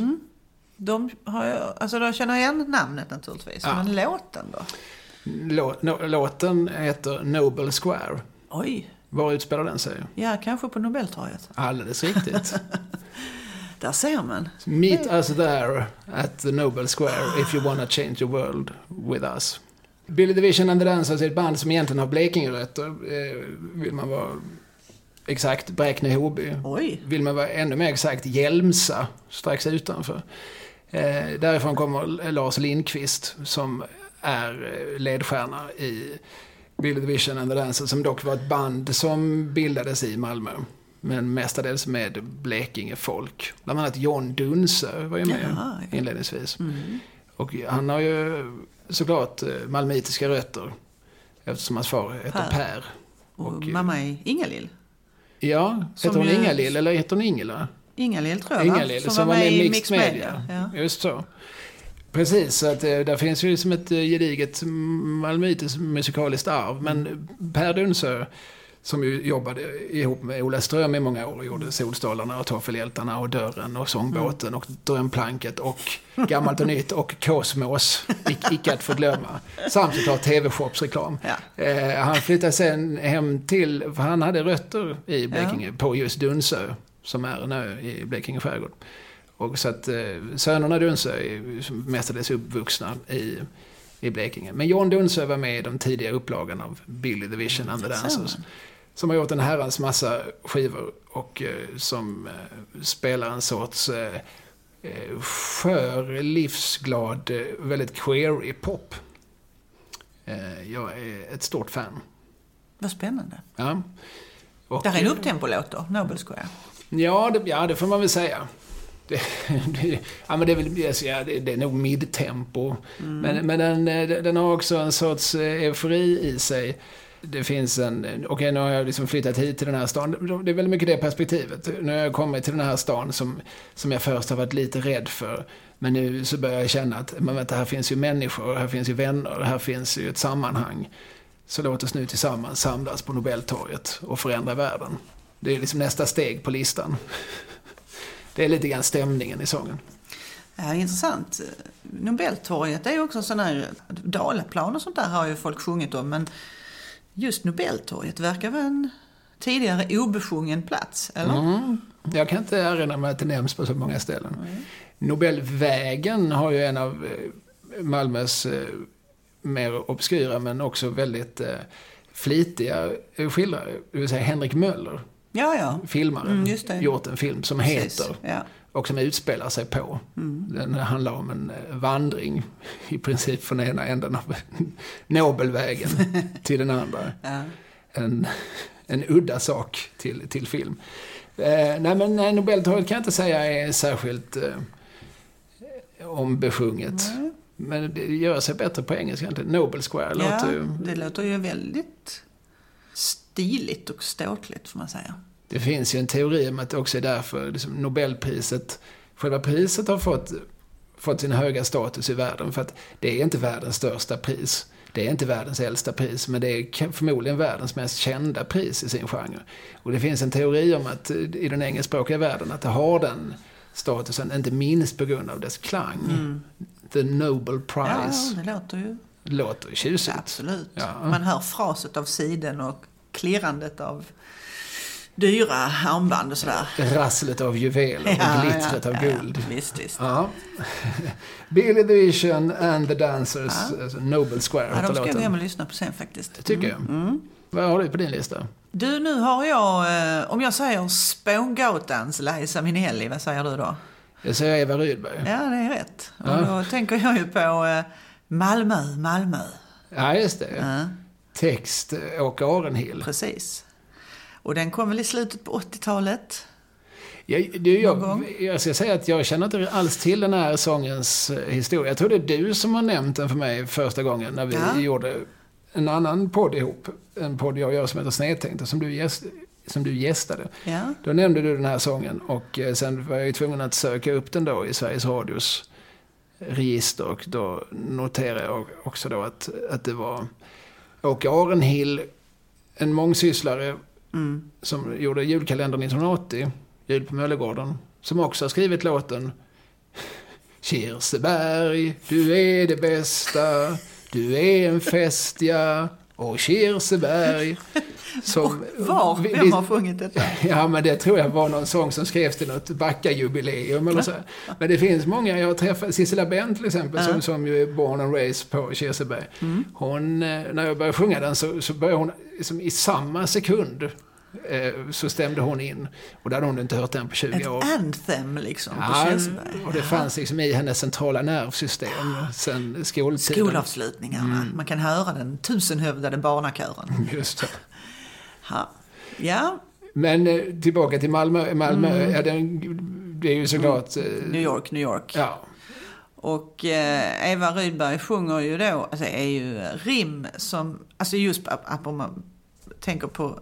De har jag, alltså jag känner igen namnet naturligtvis, Ja. men låten då? Lå- nå- Låten heter Noble Square. Oj, Var utspelar den sig? ja kanske på Nobeltorget. Alldeles riktigt. Där ser man. Meet us there at the Noble Square if you wanna change the world with us. Billy the Vision and the Dancers är ett band som egentligen har Blekingerötter. Eh, vill man vara exakt, Bräkne-Hoby. Oj, Vill man vara ännu mer exakt, Hjälmsa, strax utanför. Eh, därifrån kommer Lars Lindqvist som är eh, ledstjärna i Billy the Vision and the Dancers, som dock var ett band som bildades i Malmö. Men mestadels med Blekinge-folk. Bland annat John Dunse var ju med Jaha, ja. inledningsvis. Och han har ju såklart eh, malmöitiska rötter. Eftersom hans far heter Per. Per. och, Och, eh, mamma är Ingalill. Ja, Som heter hon ju- Ingalill eller heter hon Ingela? Ingalill tror jag? Ingalill, som, var med i Mixed Media. Ja. Just så. Precis, så att, eh, där finns ju som ett gediget malmöitiskt musikaliskt arv. Men Per Dunsö, som ju jobbade ihop med Ola Ström i många år och gjorde Solstolarna och Toffelhjältarna och Dörren och Sångbåten och Drömplanket och Gammalt och Nytt och Kosmos, ic- icke att förglömma. Samt såklart TV-shopsreklam. Ja. Eh, han flyttade sen hem till, för han hade rötter i Blekinge, på just Dunsö, som är en ö i Blekinge skärgård. Och så att eh, sönerna Dunsö är mestadels uppvuxna i, i Blekinge. Men John Dunsö var med i de tidiga upplagan av Billy the Vision and the. Dancers. Som har gjort en herrans massa skivor och eh, som eh, spelar en sorts eh, skör, livsglad, väldigt queer pop. Jag är ett stort fan. Vad spännande. Ja. Och, Det här är en upptempo-låt då, Nobel Square. Ja, det, ja, det får man väl säga. Det, det, ja, men det, är väl, ja, det, det är nog midtempo. Men, men den, den har också en sorts eufori i sig. Det finns en... Okej, nu har jag liksom flyttat hit till den här stan. Det är väldigt mycket det perspektivet. Nu har jag kommit till den här stan som, som jag först har varit lite rädd för. Men nu så börjar jag känna att men vänta, här finns ju människor, här finns ju vänner, här finns ju ett sammanhang. Så låt oss nu tillsammans samlas på Nobeltorget och förändra världen. Det är liksom nästa steg på listan. Det är lite grann stämningen i sången. Ja, intressant. Nobeltorget är ju också en sån här... Dalaplan och sånt där har ju folk sjungit om, men just Nobeltorget verkar vara en tidigare obesjungen plats, eller? Mm. Jag kan inte erinra mig att det nämns på så många ställen. Nobelvägen har ju en av eh, Malmös eh, mer obskyra men också väldigt eh, flitiga skildrare. Det vill säga Henrik Möller, Ja, ja. filmaren, Mm, just det. gjort en film som Precis. heter Ja. Och som utspelar sig på. Mm. Den handlar om en eh, vandring i princip från ena änden av Nobelvägen till den andra. Ja. En, en udda sak till, till film. Eh, nej men eh, Nobeltorget kan jag inte säga är särskilt eh, ombesjunget. Men det gör sig bättre på engelska inte? Nobel Square ja, låter ju... det låter ju väldigt stiligt och ståtligt får man säga. Det finns ju en teori om att det också är därför liksom Nobelpriset, själva priset har fått, fått sin höga status i världen. För att det är inte världens största pris. Det är inte världens äldsta pris, men det är förmodligen världens mest kända pris i sin genre. Och det finns en teori om att i den engelskspråkiga världen, att det har den statusen, inte minst på grund av dess klang. Mm. The Nobel Prize. Ja, det låter ju... Låter ju tjusigt. Absolut. Ja. Man hör fraset av siden och klirrandet av dyra armband och sådär. Rasslet av juveler och ja, glittret ja, av guld. Ja, visst, visst. Ja. Billy the Vision and the Dancers, alltså Nobel Square ja, de ska jag gå hem och lyssna på sen faktiskt. Tycker jag. Mm. mm. Vad har du på din lista? Du, nu har jag, eh, om jag säger Spångatans Liza Minnelli, vad säger du då? Jag säger Eva Rydberg. Ja, det är rätt. Och då tänker jag ju på eh, Malmö, Malmö. Ja, just det. Text Åke Arenhill. Precis. Och den kom väl i slutet på 80-talet? Jag, du, jag, jag ska säga att jag känner inte alls till den här sångens eh, historia. Jag tror det är du som har nämnt den för mig första gången när vi ja. gjorde en annan podd ihop. En podd jag gör som heter Snedtänkt som du, gäst, som du gästade. Ja. Då nämnde du den här sången och eh, sen var jag ju tvungen att söka upp den då i Sveriges Radios register och då noterade jag också då att, att det var Åke Arenhill, en mångsysslare mm. som gjorde julkalendern 1980, Jul på Möllegården, som också har skrivit låten Kirseberg, du är det bästa, du är en festja och Kirseberg. Som, Var? Vem har sjungit detta? Ja, men det tror jag var någon sång som skrevs till något Backa-jubileum eller så. Men det finns många, jag har träffat Sissela Bent till exempel, som, som ju är born and raised på Kirseberg. Mm. Hon, eh, när jag började sjunga den så, så började hon liksom i samma sekund eh, så stämde hon in. Och då hade hon inte hört den på 20 Ett år. Ett anthem liksom ja, på Kirseberg. och det fanns liksom i hennes centrala nervsystem sen skoltiden. Skolavslutningarna. Mm. Man kan höra den tusenhövdade barnakören. Just det. Ha. Ja. Men eh, tillbaka till Malmö. Malmö mm. ja, den, det är ju såklart... Mm. New York, New York. Ja. Och eh, Eva Rydberg sjunger ju då, alltså är ju rim som, alltså just om man tänker på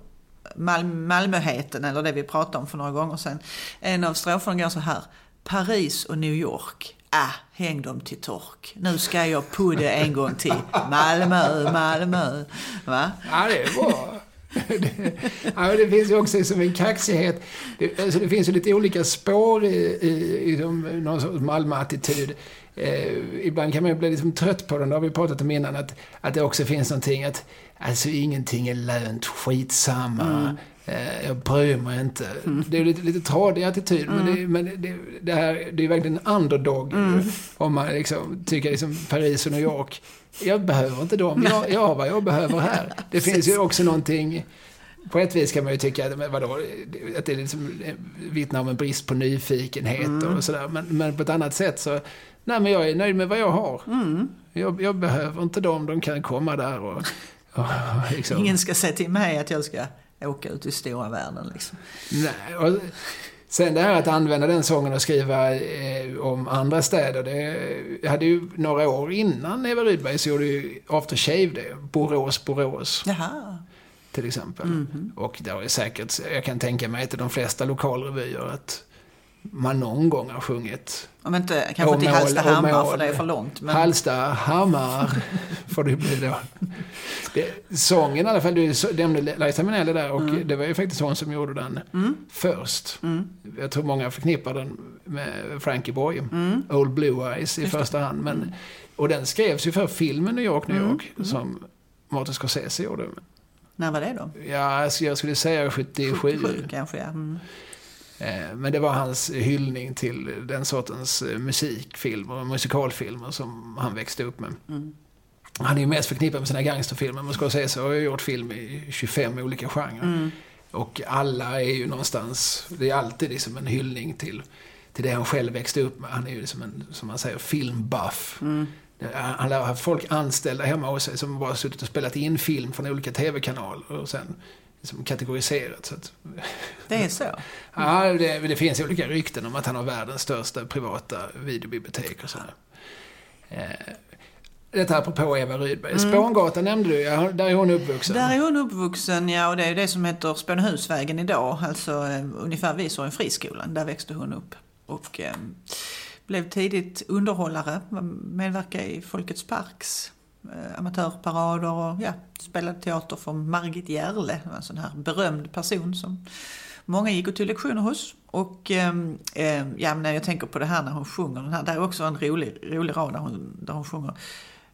Mal Malmöheten, eller det vi pratade om för några gånger sedan. En av stroferna går så här. Paris och New York. Ah, häng dem till tork. Nu ska jag pudda en gång till. Malmö, Malmö. Va? Ja, det är bra det, ja, det finns ju också som en kaxighet. Det, alltså det finns ju lite olika spår i, i, i de, någon sorts Malmö-attityd. Eh, ibland kan man ju bli liksom trött på den, det har vi pratat om innan, att, att det också finns någonting att alltså ingenting är lönt, skitsamma. Mm. Eh, jag bryr mig inte. Mm. Det är lite, lite tradig attityd, mm. men, det, men det, det, här, det är verkligen en underdog. Mm. Om man liksom tycker liksom Paris och New York jag behöver inte dem. Jag, jag har vad jag behöver här. Det finns ju också någonting... På ett vis kan man ju tycka vadå, att det liksom vittnar om en brist på nyfikenhet mm. och sådär. Men, men, på ett annat sätt så... Nej, men jag är nöjd med vad jag har. Mm. Jag, jag, behöver inte dem. De kan komma där och... och liksom. Ingen ska säga till mig att jag ska åka ut i stora världen. Liksom. Nej, och, Sen det här att använda den sången och skriva eh, om andra städer. Det, jag hade ju några år innan Eva Rydberg så gjorde ju After Shave det. Borås, Borås. Jaha. Till exempel. Mm -hmm. Och det är säkert, jag kan tänka mig till de flesta lokalrevyer att man någon gång har sjungit. Om inte, kanske inte i Hallstahammar för det är för långt. Men... Hallstahammar får det bli då. Det, sången i alla fall, du nämnde Liza Minnelli där och mm. det var ju faktiskt hon som gjorde den mm. först. Mm. Jag tror många förknippar den med Frankie Boy, mm. Old Blue Eyes i första hand. Men, mm. och den skrevs ju för filmen New York, New mm. York, som Martin Scorsese gjorde. När var det då? Ja, alltså jag skulle säga 77. 77 kanske, ja. Eh, men det var hans hyllning till den sortens eh, musikfilmer och musikalfilmer som han växte upp med. Mm. Han är ju mest förknippad med sina gangsterfilmer, men Scorsese har ju gjort film i 25 olika genrer. Mm. Och alla är ju någonstans, det är alltid liksom en hyllning till, till det han själv växte upp med. Han är ju liksom en, som man säger, filmbuff. Mm. Han har haft folk anställda hemma hos sig som bara suttit och spelat in film från olika tv-kanaler och sen liksom kategoriserat. Så att, det är så? Ja, det, det, finns olika rykten om att han har världens största privata videobibliotek och sådär. Eh, Detta apropå Eva Rydberg. Spångatan nämnde du, ja, där är hon uppvuxen. Där är hon uppvuxen, ja, och det är det som heter Spånehusvägen idag. Alltså eh, ungefär vid friskolan. Där växte hon upp. Och eh, blev tidigt underhållare, medverkade i Folkets Parks amatörparader och ja, spelade teater för Margit Järle, en sån här berömd person som många gick och tog lektioner hos. Och eh, eh, ja, när jag tänker på det här när hon sjunger, den här, där är också en rolig, rolig rad där hon, där hon sjunger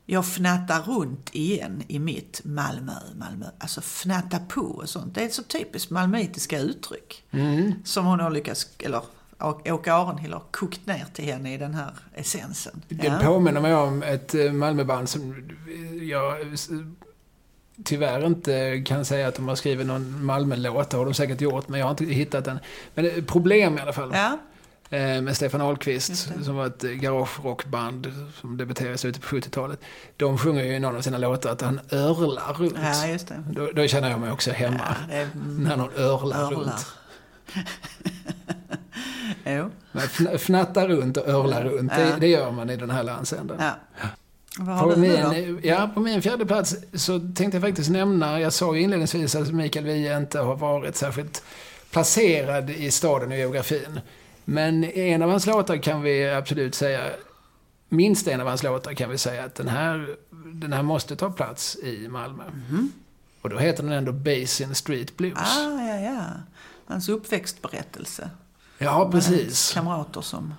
jag fnattar runt igen i mitt Malmö, Malmö. Alltså fnatta på och sånt. Det är så typiskt malmöitiska uttryck. Mm. Som hon har lyckats, eller Åke Arenhill har kokt ner till henne i den här essensen. Det Ja. påminner mig om ett eh, Malmöband som jag s- tyvärr inte kan säga att de har skrivit någon Malmö-låt. Det har de säkert gjort, men jag har inte hittat den. Men är problem i alla fall. Ja, Eh, Med Stefan Ahlqvist, som var ett eh, garagerockband som debuterade i slutet på 70-talet. De sjunger ju i någon av sina låtar att han örlar runt. ja just det. Då, då känner jag mig också hemma. Ja, är, När någon örlar, örlar. runt. jo, Men fn- Fnatta runt och örla runt, Ja. det, det gör man i den här landsändan. ja. Vad har På du nu då? min, ja, på min fjärde plats så tänkte jag faktiskt nämna, jag sa ju inledningsvis att Mikael Wiehe inte har varit särskilt placerad i staden och geografin. Men en av hans låtar kan vi absolut säga, minst en av hans låtar kan vi säga att den här, den här måste ta plats i Malmö. Och då heter den ändå Basin Street Blues. Ah, ja, ja. Hans uppväxtberättelse. Ja, precis. Kamrater som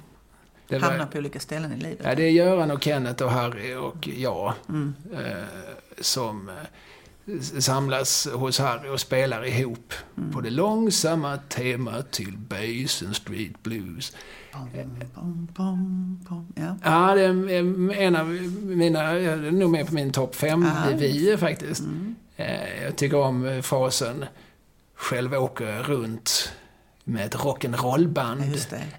Det var- hamnar på olika ställen i livet. Ja, det är Göran och Kenneth och Harry och jag Mm. eh, som eh, samlas hos Harry och spelar ihop Mm. på det långsamma temat till Basin Street Blues. Bom, bom, bom. Ja. Ja, det är en av mina, är nog med på min topp fem Vie faktiskt. Mm. Eh, jag tycker om frasen Själv åker jag runt med ett rock'n'roll-band.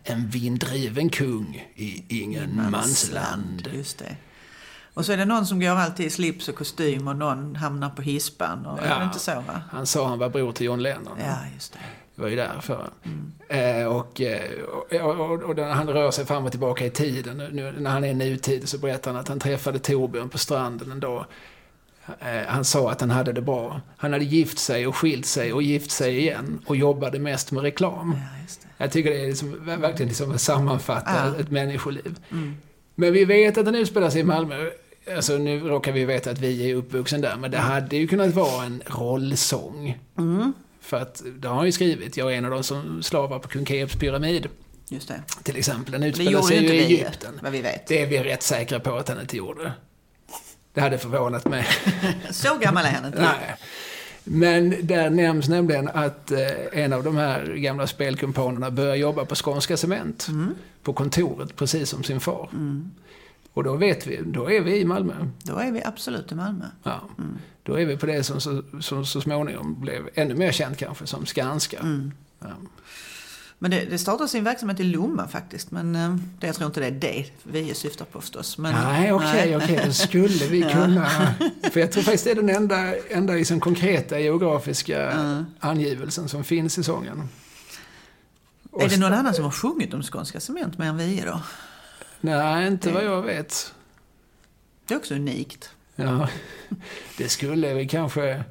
En vinddriven kung i ingen mansland. Just det. Och så är det någon som går alltid i slips och kostym och någon hamnar på hispan. Och, Är Ja. det inte så va? Han sa han var bror till John Lennon. Ja, just det. Det var ju därför. Mm. Eh, och, eh, och, och, och när han rör sig fram och tillbaka i tiden, nu, när han är i nutid, så berättar han att han träffade Torbjörn på stranden en dag. Eh, han sa att han hade det bra. Han hade gift sig och skilt sig och gift sig igen och jobbade mest med reklam. Ja. Jag tycker det är liksom, verkligen liksom att sammanfatta Ja. ett människoliv. Mm. Men vi vet att den utspelar sig i Malmö. Alltså nu råkar vi veta att vi är uppvuxen där, men det hade ju kunnat vara en rollsång. Mm. För att, det har han ju skrivit, jag är en av de som slavar på kung Keops pyramid. Till exempel. Den utspelar sig ju i Egypten. vad vi vet. Det är vi rätt säkra på att han inte gjorde. Det hade förvånat mig. Så gammal är han inte. Nej. Men där nämns nämligen att eh, en av de här gamla spelkumpanerna börjar jobba på Skånska Cement. Mm. På kontoret, precis som sin far. Mm. Och då vet vi, då är vi i Malmö. Då är vi absolut i Malmö. Ja. Mm. Då är vi på det som så, som så småningom blev ännu mer känt kanske, som Skanska. Mm. Ja. Men det, det startar sin verksamhet i Lomma faktiskt. Men eh, det, jag tror inte det är det vi syftar på förstås. Men, Nej, okej, nej. okej. Då skulle vi kunna... För jag tror faktiskt det är den enda, enda liksom konkreta geografiska Ja. angivelsen som finns i sången. Och Är det någon annan som har sjungit om Skånska Cement mer än vi då? Nej, inte Det- vad jag vet. Det är också unikt. Ja, det skulle vi kanske...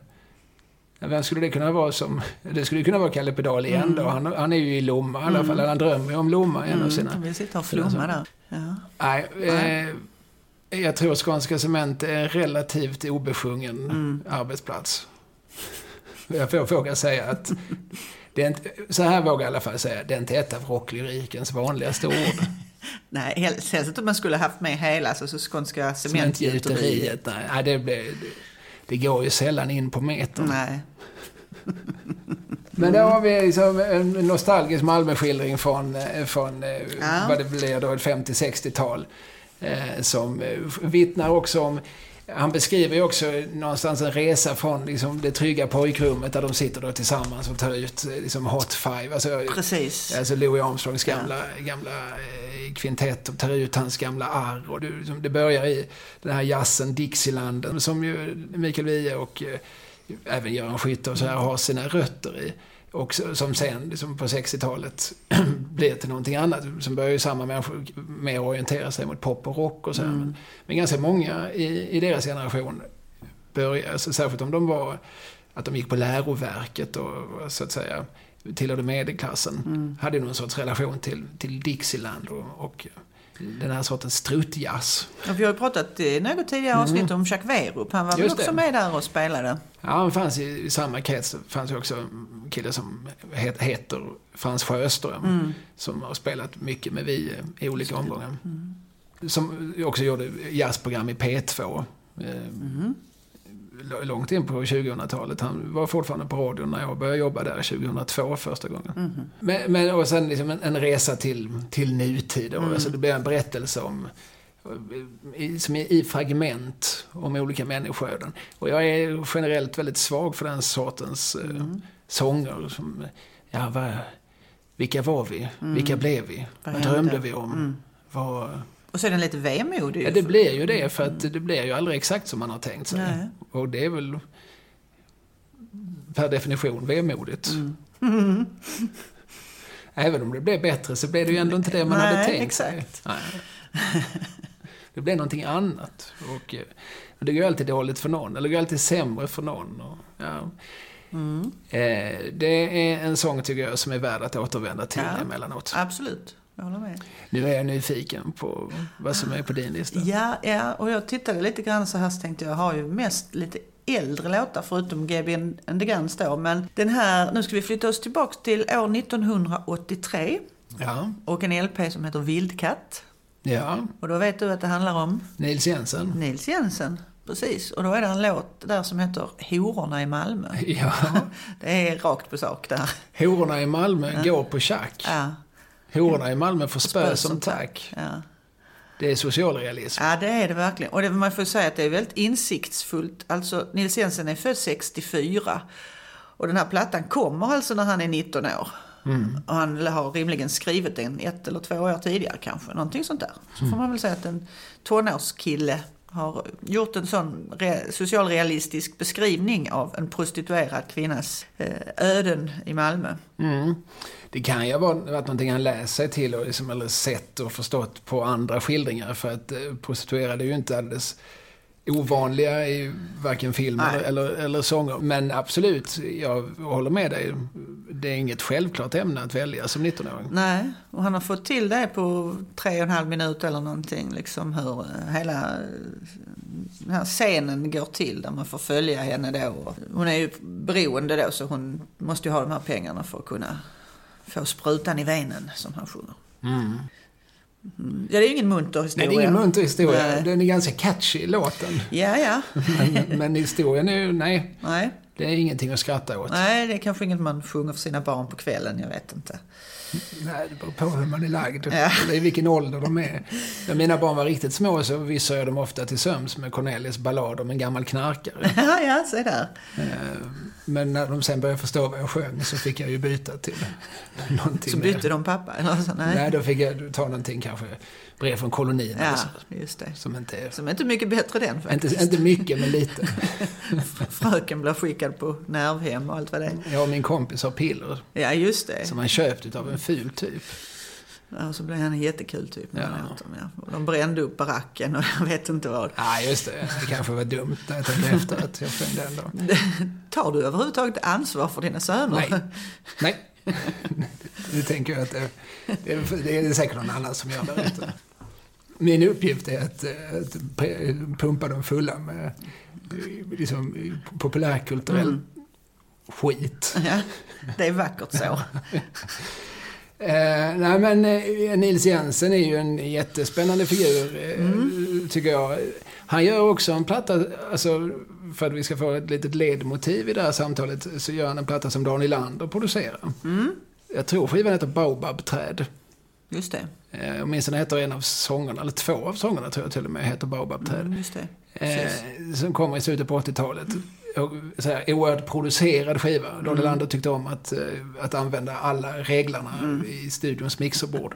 Vem skulle det kunna vara som... Det skulle kunna vara Kalle Pedal igen Mm. då. Han, han är ju i Lomma i alla fall. Han drömmer ju om Lomma, en av sina... Mm, vi sitter och flummar där. Ja. Nej, eh, jag tror Skånska Cement är en relativt obesjungen Mm. arbetsplats. Jag får våga säga att det är inte, så här vågar jag i alla fall säga, det är inte ett av rocklyrikens vanligaste ord. Nej, inte om man skulle haft med hela alltså, så Skånska Cementgjuteriet. Nej, det, blir, det, går ju sällan in på metern. Nej. Men då har vi liksom en nostalgisk Malmöskildring från, eh, från eh, Ja. vad det blir då ett 50-60-tal. Eh, som vittnar också om han beskriver ju också någonstans en resa från liksom, det trygga pojkrummet där de sitter då tillsammans och tar ut eh, liksom, Hot Five. Alltså, Precis. alltså Louis Armstrongs gamla, gamla eh, kvintett och tar ut hans gamla arr. Och det, liksom, det börjar i den här jazzen Dixieland som ju Mikael Wiehe och eh, även Göran Skytte och så här har sina rötter i. Och som sen liksom på 60-talet blir till någonting annat. Som börjar ju samma människor mer orientera sig mot pop och rock och så. här. Men, men ganska många i, i deras generation började, alltså, särskilt om de var att de gick på läroverket och så att säga tillhörde medelklassen. Hade ju någon sorts relation till, till Dixieland och, och den här sortens struttjazz. Och vi har ju pratat i något tidigare avsnitt om Jacques Werup. Han var väl Mm. Också det. med där och spelade. Ja, han fanns i, i samma krets. Det fanns ju också en kille som het, heter Frans Sjöström. Som har spelat mycket med vi eh, i olika omgångar. Som också gjorde jazzprogram i P2. Eh, l- Långt in på 2000-talet. Han var fortfarande på radion när jag började jobba där 2002 första gången. Men, men, och sen liksom en, en resa till, till nutid. Och, alltså det blev en berättelse om i, som är i fragment om olika människoöden. Och jag är generellt väldigt svag för den sortens eh, sånger. Som, ja, vad, vilka var vi? Vilka blev vi? Vad, Vad drömde vi om? Vad, Och så är den lite vemodig. ja, det blir ju det, för att det blir ju aldrig exakt som man har tänkt sig. Nej. Och det är väl per definition vemodigt. Mm. Även om det blev bättre så blev det ju ändå inte det man hade Nej, tänkt exakt. sig. Nej. Det blev någonting annat. Och, eh, och det går ju alltid dåligt för någon, eller det går alltid sämre för någon. Och, ja. Mm. Eh, det är en sång, tycker jag, som är värd att återvända till Ja. emellanåt. Absolut, jag håller med. Nu är jag nyfiken på vad som är på din lista. Ja, ja, och jag tittade lite grann så här så tänkte jag, jag har ju mest lite äldre låtar förutom GB and the Guns då. Men den här, nu ska vi flytta oss tillbaks till år 1983 Ja, och en LP som heter Vildkatt. ja. Och då vet du att det handlar om Nils Jensen. Nils Jensen. Precis, och då är det en låt där som heter Hororna i Malmö. Ja. Det är rakt på sak där. Hororna i Malmö går på schack. Ja, Hororna i Malmö får spö Spö som tack. ja. Det är socialrealism. Ja, det är det verkligen. Och det, man får säga att det är väldigt insiktsfullt. Alltså, Nils Jensen är född 64. Och den här plattan kommer alltså när han är 19 år. Och han har rimligen skrivit den ett eller två år tidigare kanske. Någonting sånt där. Så får man väl säga att en tonårskille har gjort en sån re- socialrealistisk beskrivning av en prostituerad kvinnas eh, öden i Malmö. Mm. Det kan ju ha varit någonting han läst sig till och liksom, eller sett och förstått på andra skildringar. För att eh, prostituerade är ju inte alldeles ovanliga i varken film Nej. eller, eller, sånger. Men absolut, jag håller med dig. Det är inget självklart ämne att välja som 19-åring. Nej, och han har fått till det på tre och en halv minut eller någonting. Liksom hur eh, hela eh, den här scenen går till där man får följa henne då. Hon är ju beroende då så hon måste ju ha de här pengarna för att kunna få sprutan i venen som han sjunger. Mm. Ja, det är ju ingen munter Nej, historia. det är ingen munter historia. Nej. Den är ganska catchy, låten. Ja, ja. Men, men historien är ju, nej, Nej. Det är ingenting att skratta åt. Nej, det är kanske inget man sjunger för sina barn på kvällen, jag vet inte. Nej, det beror på hur man är lagd. Ja. Eller i vilken ålder de är. När mina barn var riktigt små så vissade jag dem ofta till söms med Cornelis ballad om en gammal knarkare. Ja, ja, se där. Eh, Men när de sen började förstå vad jag sjöng så fick jag ju byta till någonting Så mer. bytte de pappa, eller så? Nej. Nej, då fick jag ta någonting kanske, brev från kolonin eller Ja, just det. Som inte är, Som är inte mycket bättre den faktiskt. inte, inte mycket, men lite. Fröken blir skickad på nervhem och allt vad det är. Jag och min kompis har piller Ja, just det. som han köpt av en ful typ. Ja, så blev han en jättekul typ. Ja. dem, ja. Och de brände upp baracken och jag vet inte vad. Ja, just det. Det kanske var dumt när jag tänkte efter att jag sjöng den då. Tar du överhuvudtaget ansvar för dina söner? Nej. Nej. Nu tänker jag att det, det, är, det är säkert någon annan som gör det. Min uppgift är att, eh, att pumpa dem fulla med eh, liksom, populärkulturell skit. Ja, det är vackert så. Eh, nej men eh, Nils Jensen är ju en jättespännande figur, eh, tycker jag. Han gör också en platta, alltså för att vi ska få ett litet ledmotiv i det här samtalet, så gör han en platta som Dan Nylander producerar. Jag tror skivan heter Baobab-träd. Just det. Eh, åtminstone heter en av sångerna, eller två av sångerna tror jag till och med, heter Baobab-träd. Mm, just det. Eh, som kommer i slutet på 80-talet. Och, så här, oerhört producerad skiva. Don Nylander tyckte om att, eh, att använda alla reglerna i studions mixerbord.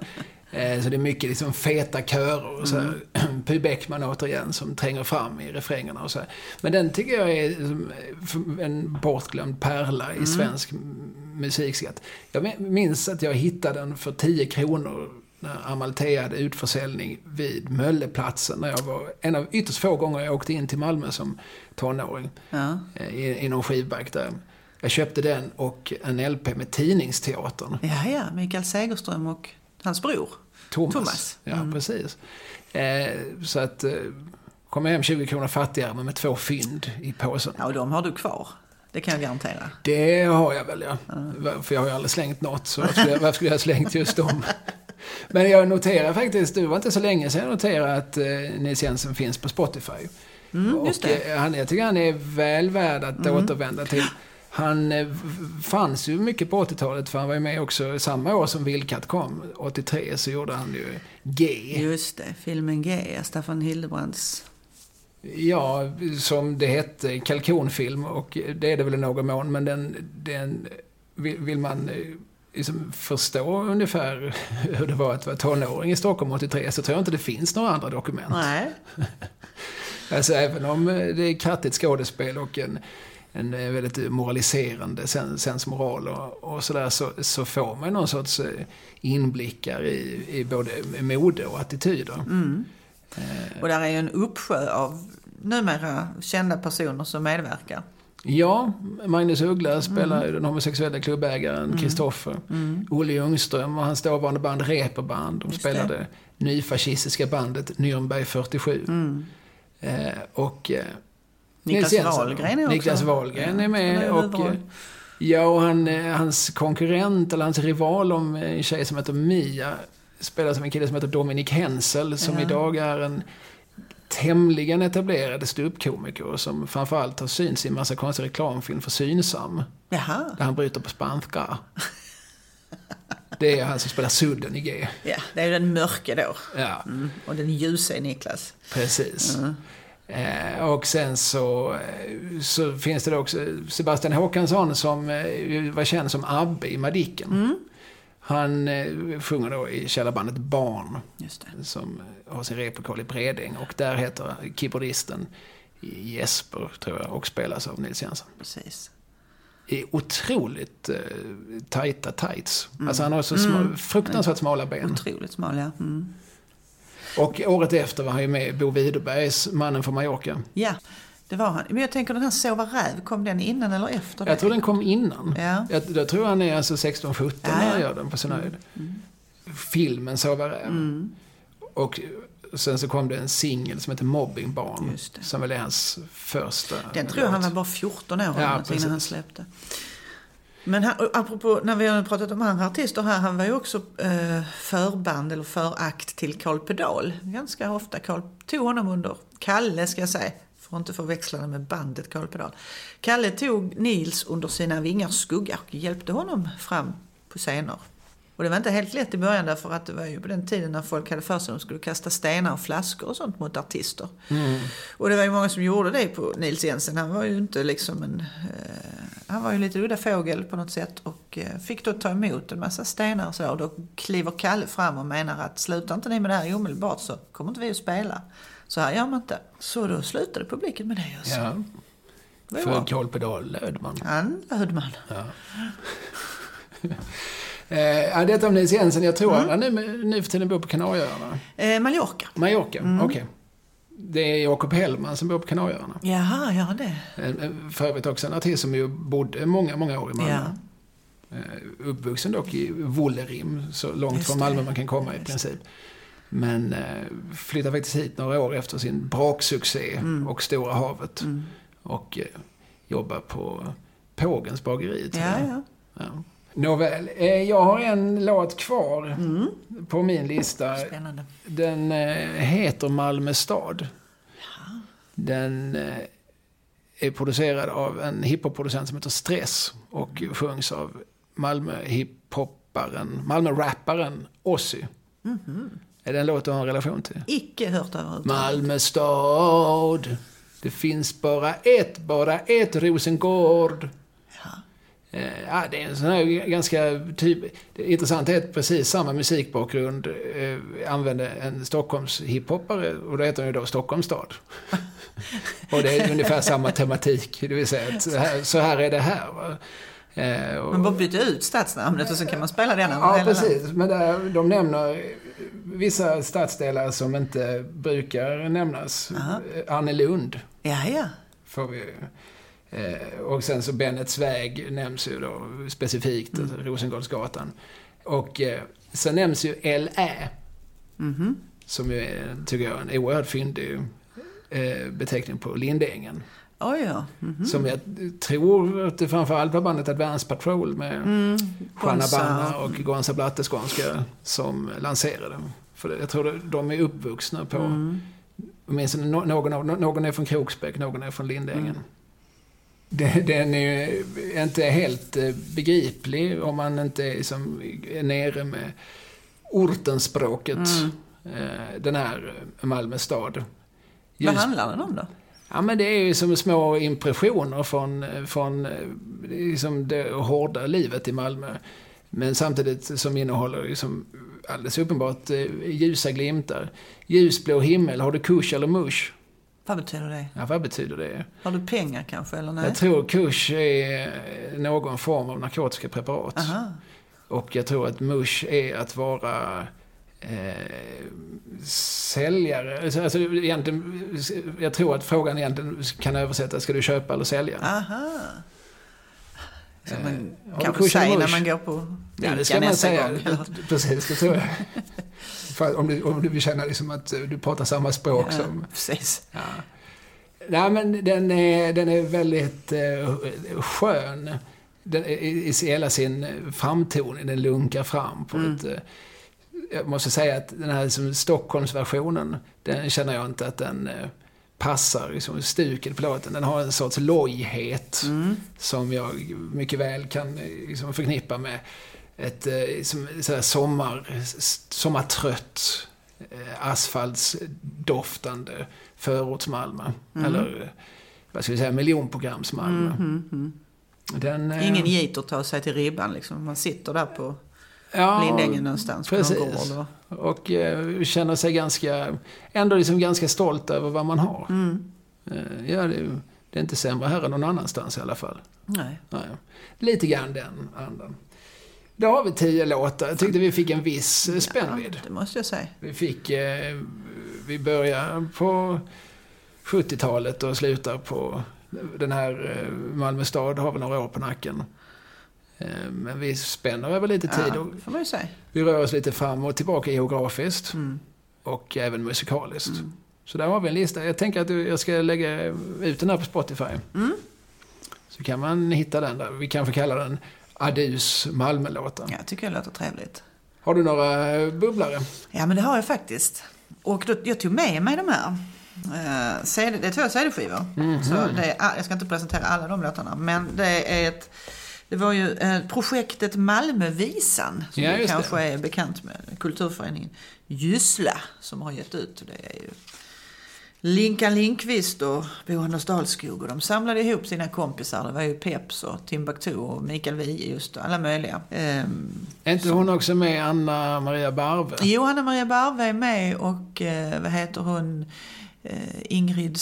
Eh, Så det är mycket liksom feta körer och så här. Mm. Py Bäckman återigen som tränger fram i refrängerna och så här. Men den tycker jag är liksom en bortglömd pärla Mm. i svensk m- musikskatt. Jag min- minns att jag hittade den för 10 kronor när Amalthea hade utförsäljning vid Mölleplatsen. När jag var en av ytterst få gånger jag åkte in till Malmö som tonåring. Ja. eh, I, i någon skivback där. Jag köpte den och en LP med Tidningsteatern. ja, ja. Mikael Segerström och hans bror. Thomas. Thomas. Ja, Mm. precis. Eh, så att... Eh, kom hem 20 kronor fattigare men med två fynd i påsen. Ja, och de har du kvar. Det kan jag garantera. Det har jag väl, ja. För jag har ju aldrig slängt något, så varför skulle jag, varför skulle jag ha slängt just dem? Men jag noterar faktiskt, det var inte så länge sedan jag noterade att eh, Nils Jensen finns på Spotify. Mm, just och det. Mm. eh, han, jag tycker han är väl värd att återvända till. Han eh, fanns ju mycket på 80-talet, för han var ju med också samma år som Vildkatt kom. 83 så gjorde han ju G. Just det, filmen G, Staffan Hildebrands. Ja, som det hette, kalkonfilm och det är det väl i någon mån, men den, den vill, man eh, liksom förstå ungefär hur det var att vara tonåring i Stockholm 83 så tror jag inte det finns några andra dokument. Nej. Alltså även om eh, det är kattigt skådespel och en, en eh, väldigt moraliserande sen, sensmoral och, och sådär så, så får man någon sorts eh, inblickar i, i både mode och attityder. Mm. Och där är ju en uppsjö av numera kända personer som medverkar. Ja, Magnus Uggla Mm. spelar ju den homosexuella klubbägaren Kristoffer. Olle Ljungström och hans dåvarande band Reeperband. De Just spelade nyfascistiska bandet Nürnberg 47. Mm. Eh, och eh, Niklas. Wahlgren är också Niklas Wahlgren är med. ju Och, ja, och han, eh, hans konkurrent, eller hans rival om eh, en tjej som heter Mia, spelas av en kille som heter Dominik Hensel, som Ja. idag är en tämligen etablerad ståuppkomiker som framförallt har synts i en massa konstig reklamfilm för Synsam, Jaha, där han bryter på spanska. Det är han som spelar Sudden i G. ja, det är den mörke då. Ja, Mm. Och den ljusa är Niklas. precis. Mm. Eh, och sen så, eh, så finns det också Sebastian Håkansson som eh, var känd som Abbe i Madicken. Mm. Han eh, sjunger då i källarbandet Barn som har sin replokal i Bredäng och där heter keyboardisten Jesper, tror jag, och spelas av Nils Jensen. Precis. I otroligt eh, tajta tights. Mm. Alltså han har så sma, fruktansvärt smala ben. Otroligt smal, ja. Mm. Och året efter var han ju med i Bo Widerbergs Mannen från Mallorca. Ja, det var han. Men jag tänker den här Sova räv, kom den innan eller efter det? Jag tror den kom innan. Ja. Jag, jag tror han är alltså 16-17 Ja, när han gör den på sin höjd. Filmen Sova räv. Mm. Och sen så kom det en singel som heter Mobbingbarn. Just det. Som väl är hans första Den tror jag han var bara 14 år Ja, när han släppte. Men han, apropå, när vi har pratat om andra artister här, han var ju också eh, förband eller förakt till Carl Pedal. Ganska ofta. Carl tog honom under, Kalle ska jag säga, för att inte förväxla det med bandet Carl Pedal. Kalle tog Nils under sina vingars skugga och hjälpte honom fram på scener. Och det var inte helt lätt i början därför att det var ju på den tiden när folk hade för sig att de skulle kasta stenar och flaskor och sånt mot artister. Och det var ju många som gjorde det på Nils Jensen. Han var ju inte liksom en... Eh, han var ju lite udda fågel på något sätt och eh, fick då ta emot en massa stenar och så. Och då kliver Kalle fram och menar att slutar inte ni med det här omedelbart så kommer inte vi att spela. Så här gör man inte. Så då slutade publiken med det. Alltså. Ja, Det var för. Carl Pedal löd man. Han löd man. Ja. eh, detta om Nils Jensen. Jag tror Mm. han nu, nu för tiden bor på Kanarieöarna. Eh, Mallorca. Mallorca, Mm. okej. Det är Jakob Hellman som bor på Kanarieöarna. Jaha, ja det. För övrigt också en artist som ju bodde många, många år i Malmö. Ja. Eh, Uppvuxen dock i Wollerim, så långt Just från det. Malmö man kan komma i Just princip. Men eh, flyttade faktiskt hit några år efter sin braksuccé Mm. och Stora havet. Mm. Och eh, jobbar på Pågens bageri. Ja, ja. Ja. Nåväl, eh, jag har en låt kvar Mm. på min lista. Spännande. Den eh, heter Malmö stad. Den eh, är producerad av en hiphop-producent som heter Stress och sjungs av Malmö hiphopparen, Malmö-rapparen Ozzy. Är det en låt du har en relation till? Icke hört överhuvudtaget. Malmö stad, det finns bara ett, bara ett Rosengård. Ja. Eh, ja, det är en sån här ganska typ... Det intressanta är att precis samma musikbakgrund eh, använde en Stockholms hiphoppare och då heter han ju då Stockholms stad. och det är ungefär samma tematik, det vill säga att så här, så här är det här. Va? Eh, och, man bara byta ut stadsnamnet och så kan man spela den Ja, precis. Men där, de nämner vissa stadsdelar som inte brukar nämnas. Aha. Annelund. Ja, ja. Får vi Eh, och sen så Bennets väg nämns ju då specifikt, mm. alltså Rosengårdsgatan. Och eh, sen nämns ju LÄ. Mm -hmm. Som ju är, tycker jag, en oerhört fyndig eh, beteckning på Lindängen. Oh ja. Mm -hmm. Som jag tror att det framförallt var bandet Advance Patrol med mm. Juana Banna och Gonza Blatteskånska som lanserade. För jag tror de är uppvuxna på, mm. åtminstone någon, någon är från Kroksbäck, någon är från Lindängen. Mm den är ju inte helt eh, begriplig om man inte är, liksom, är nere med ortenspråket. Mm. Eh, den här Malmö stad. Just, Vad handlar den om då? Ja, men det är ju som små impressioner från, från liksom det hårda livet i Malmö. Men samtidigt som innehåller liksom alldeles uppenbart eh, ljusa glimtar. Ljusblå himmel, har du kush eller mush? Vad betyder det? Ja, vad betyder det? Har du pengar kanske, eller nej? Jag tror kush är någon form av narkotiska preparat. Aha. Och jag tror att mush är att vara eh, säljare. Alltså, alltså, egentligen, jag tror att frågan egentligen kan översättas, ska du köpa eller sälja? Aha. Som man eh, kanske säger när man går på Ja, det ska man säga. Gång, Precis, det tror jag. För om, du, om du känna liksom att du pratar samma språk ja, som... Precis. Ja. Nej, men den är, den är väldigt eh, skön. Den, i, I hela sin framtoning. Den lunkar fram på mm. ett... Eh, jag måste säga att den här liksom, Stockholmsversionen, den känner jag inte att den eh, passar liksom, stuket på låten. Den har en sorts lojhet mm. som jag mycket väl kan liksom, förknippa med ett eh, som, sommar, sommartrött, eh, asfaltsdoftande förorts-Malmö. Mm. Eller vad ska vi säga, miljonprograms-Malmö. Mm, mm, Den, eh, Ingen git att ta sig till ribban liksom. Man sitter där på ja, Lindängen någonstans. Precis. På någon gård, och eh, känner sig ganska, ändå liksom ganska stolt över vad man har. Mm. Eh, ja, det, det, är inte sämre här än någon annanstans i alla fall. Nej. Nej. Lite grann den andan. Då har vi tio låtar. Jag tyckte vi fick en viss spännvidd. Ja, det måste jag säga. Vi fick... Eh, vi börjar på 70-talet och slutar på... Den här eh, Malmö stad har väl några år på nacken. Eh, men vi spänner över lite tid. Ja, ju säga. Vi rör oss lite fram och tillbaka geografiskt. Mm. Och även musikaliskt. Mm. Så där har vi en lista. Jag tänker att jag ska lägga ut den här på Spotify. Mm. Så kan man hitta den där. Vi kanske kallar den Adus Malmölåten. Ja, jag tycker det låter trevligt. Har du några eh, bubblare? Ja, men det har jag faktiskt. Och då, jag tog med mig de här. Uh, CD, det är två CD-skivor. Mm -hmm. Så det är, jag ska inte presentera alla de låtarna. Men det är ett... Det var ju eh, projektet Malmövisan som ja, du kanske det. är bekant med. Kulturföreningen Gyssla som har gett ut. Det är ju Linkan Lindqvist och Bo Anders Dahlskog och de samlade ihop sina kompisar. Det var ju Peps och Timbuktu och Mikael Wiehe just alla möjliga. Ehm, är inte hon också med, Anna Maria Barve? Jo, Anna Maria Barve är med och eh, vad heter hon? Eh, Ingrid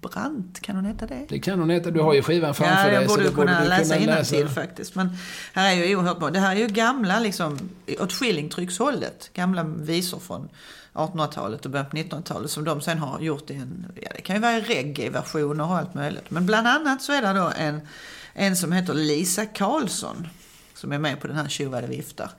Savbrant, kan hon heta det? Det kan hon heta. Du har ju skivan framför dig. Ja, jag borde kunna läsa innantill faktiskt. Men här är ju oerhört bra. Det här är ju gamla, liksom, åt skillingtryckshållet. Gamla visor från 1800-talet och början på 1900-talet som de sen har gjort i en, ja det kan ju vara reggae-versioner och allt möjligt. Men bland annat så är det då en, en som heter Lisa Karlsson som är med på den här Tjuvade viftar.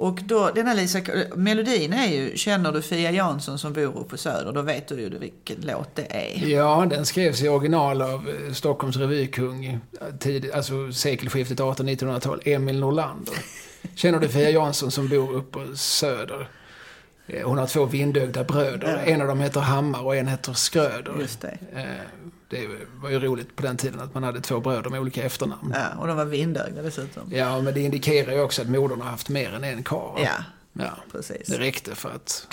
Och då, denna Lisa, melodin är ju Känner du Fia Jansson som bor uppe på Söder? Då vet du ju vilken låt det är. Ja, den skrevs i original av eh, Stockholms revykung, tid, alltså sekelskiftet 1800-1900-tal, Emil Norlander. Känner du Fia Jansson som bor uppe på Söder? Eh, hon har två vindögda bröder. Ja. En av dem heter Hammar och en heter Skröder. Just det. Eh, det var ju roligt på den tiden att man hade två bröder med olika efternamn. Ja, och de var vindögda dessutom. Ja, men det indikerar ju också att modern har haft mer än en karl. Ja, ja, precis. Det räckte för att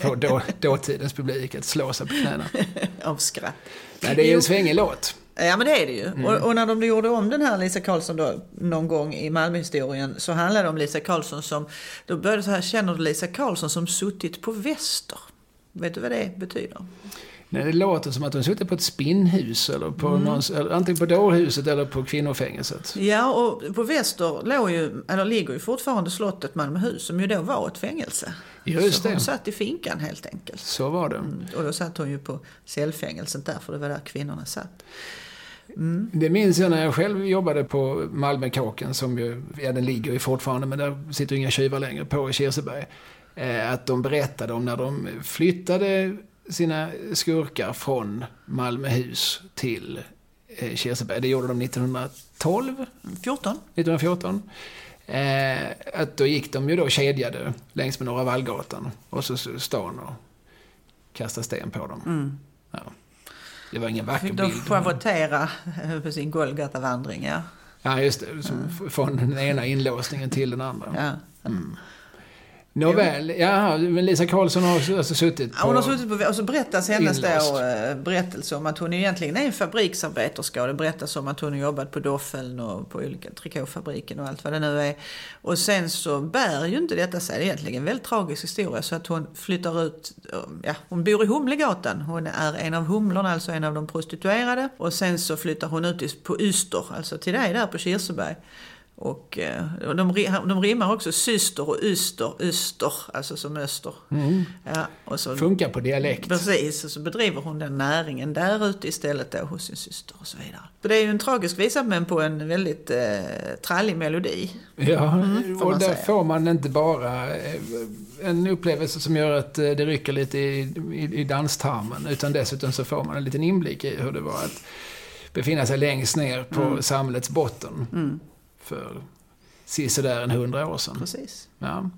få då, dåtidens publik att slå sig på knäna. Av skratt. Nej, det är ju en svängig låt. Ja men det är det ju. Och, och när de gjorde om den här Lisa Karlsson då någon gång i Malmöhistorien så handlade det om Lisa Karlsson som, då började så här, känner du Lisa Karlsson som suttit på väster? Vet du vad det betyder? Nej, det låter som att hon suttit på ett spinnhus eller på Mm. någons, eller antingen på dårhuset eller på kvinnofängelset. Ja, och på väster låg ju, eller ligger ju fortfarande slottet Malmöhus som ju då var ett fängelse. Just så det. hon satt i finkan helt enkelt. Så var det. Mm, Och då satt hon ju på cellfängelset där, för det var där kvinnorna satt. Det minns jag när jag själv jobbade på Malmökåken som ju, ja den ligger ju fortfarande men där sitter inga tjuvar längre på i Kirseberg. Eh, att de berättade om när de flyttade sina skurkar från Malmöhus till eh, Kirseberg. Det gjorde de 1912, 14? 1914. Eh, att då gick de ju då kedjade längs med Norra Vallgatan och så stan och kastade sten på dem. Mm. Ja. Det var ingen vacker Fick de bild. schavottera på sin Golgata-vandring, ja. Ja, just det. F- Från den ena inlåsningen till den andra. ja. Nåväl, ja, men Lisa Karlsson har alltså, suttit Ja, på... Hon har suttit på, och så berättas hennes då, eh, berättelse om att hon egentligen är en fabriksarbeterska och det berättas om att hon har jobbat på Doffeln och på olika trikåfabriken och allt vad det nu är. Och sen så bär ju inte detta sig, det är egentligen en väldigt tragisk historia så att hon flyttar ut, eh, ja hon bor i Humlegatan, hon är en av humlorna, alltså en av de prostituerade. Och sen så flyttar hon ut på Yster, alltså till dig där på Kirseberg. Och eh, och de, de rimmar också syster och yster, yster, alltså som öster. Ja, och så Funkar på dialekt. Precis, och så bedriver hon den näringen där ute istället då hos sin syster och så vidare. Det är ju en tragisk visa men på en väldigt eh, trallig melodi. Ja, Mm, och där säga. får man inte bara eh, en upplevelse som gör att eh, det rycker lite i, i, i danstarmen. Utan dessutom så får man en liten inblick i hur det var att befinna sig längst ner på Mm. samhällets botten. För sisådär en hundra år sedan. Precis. Ja.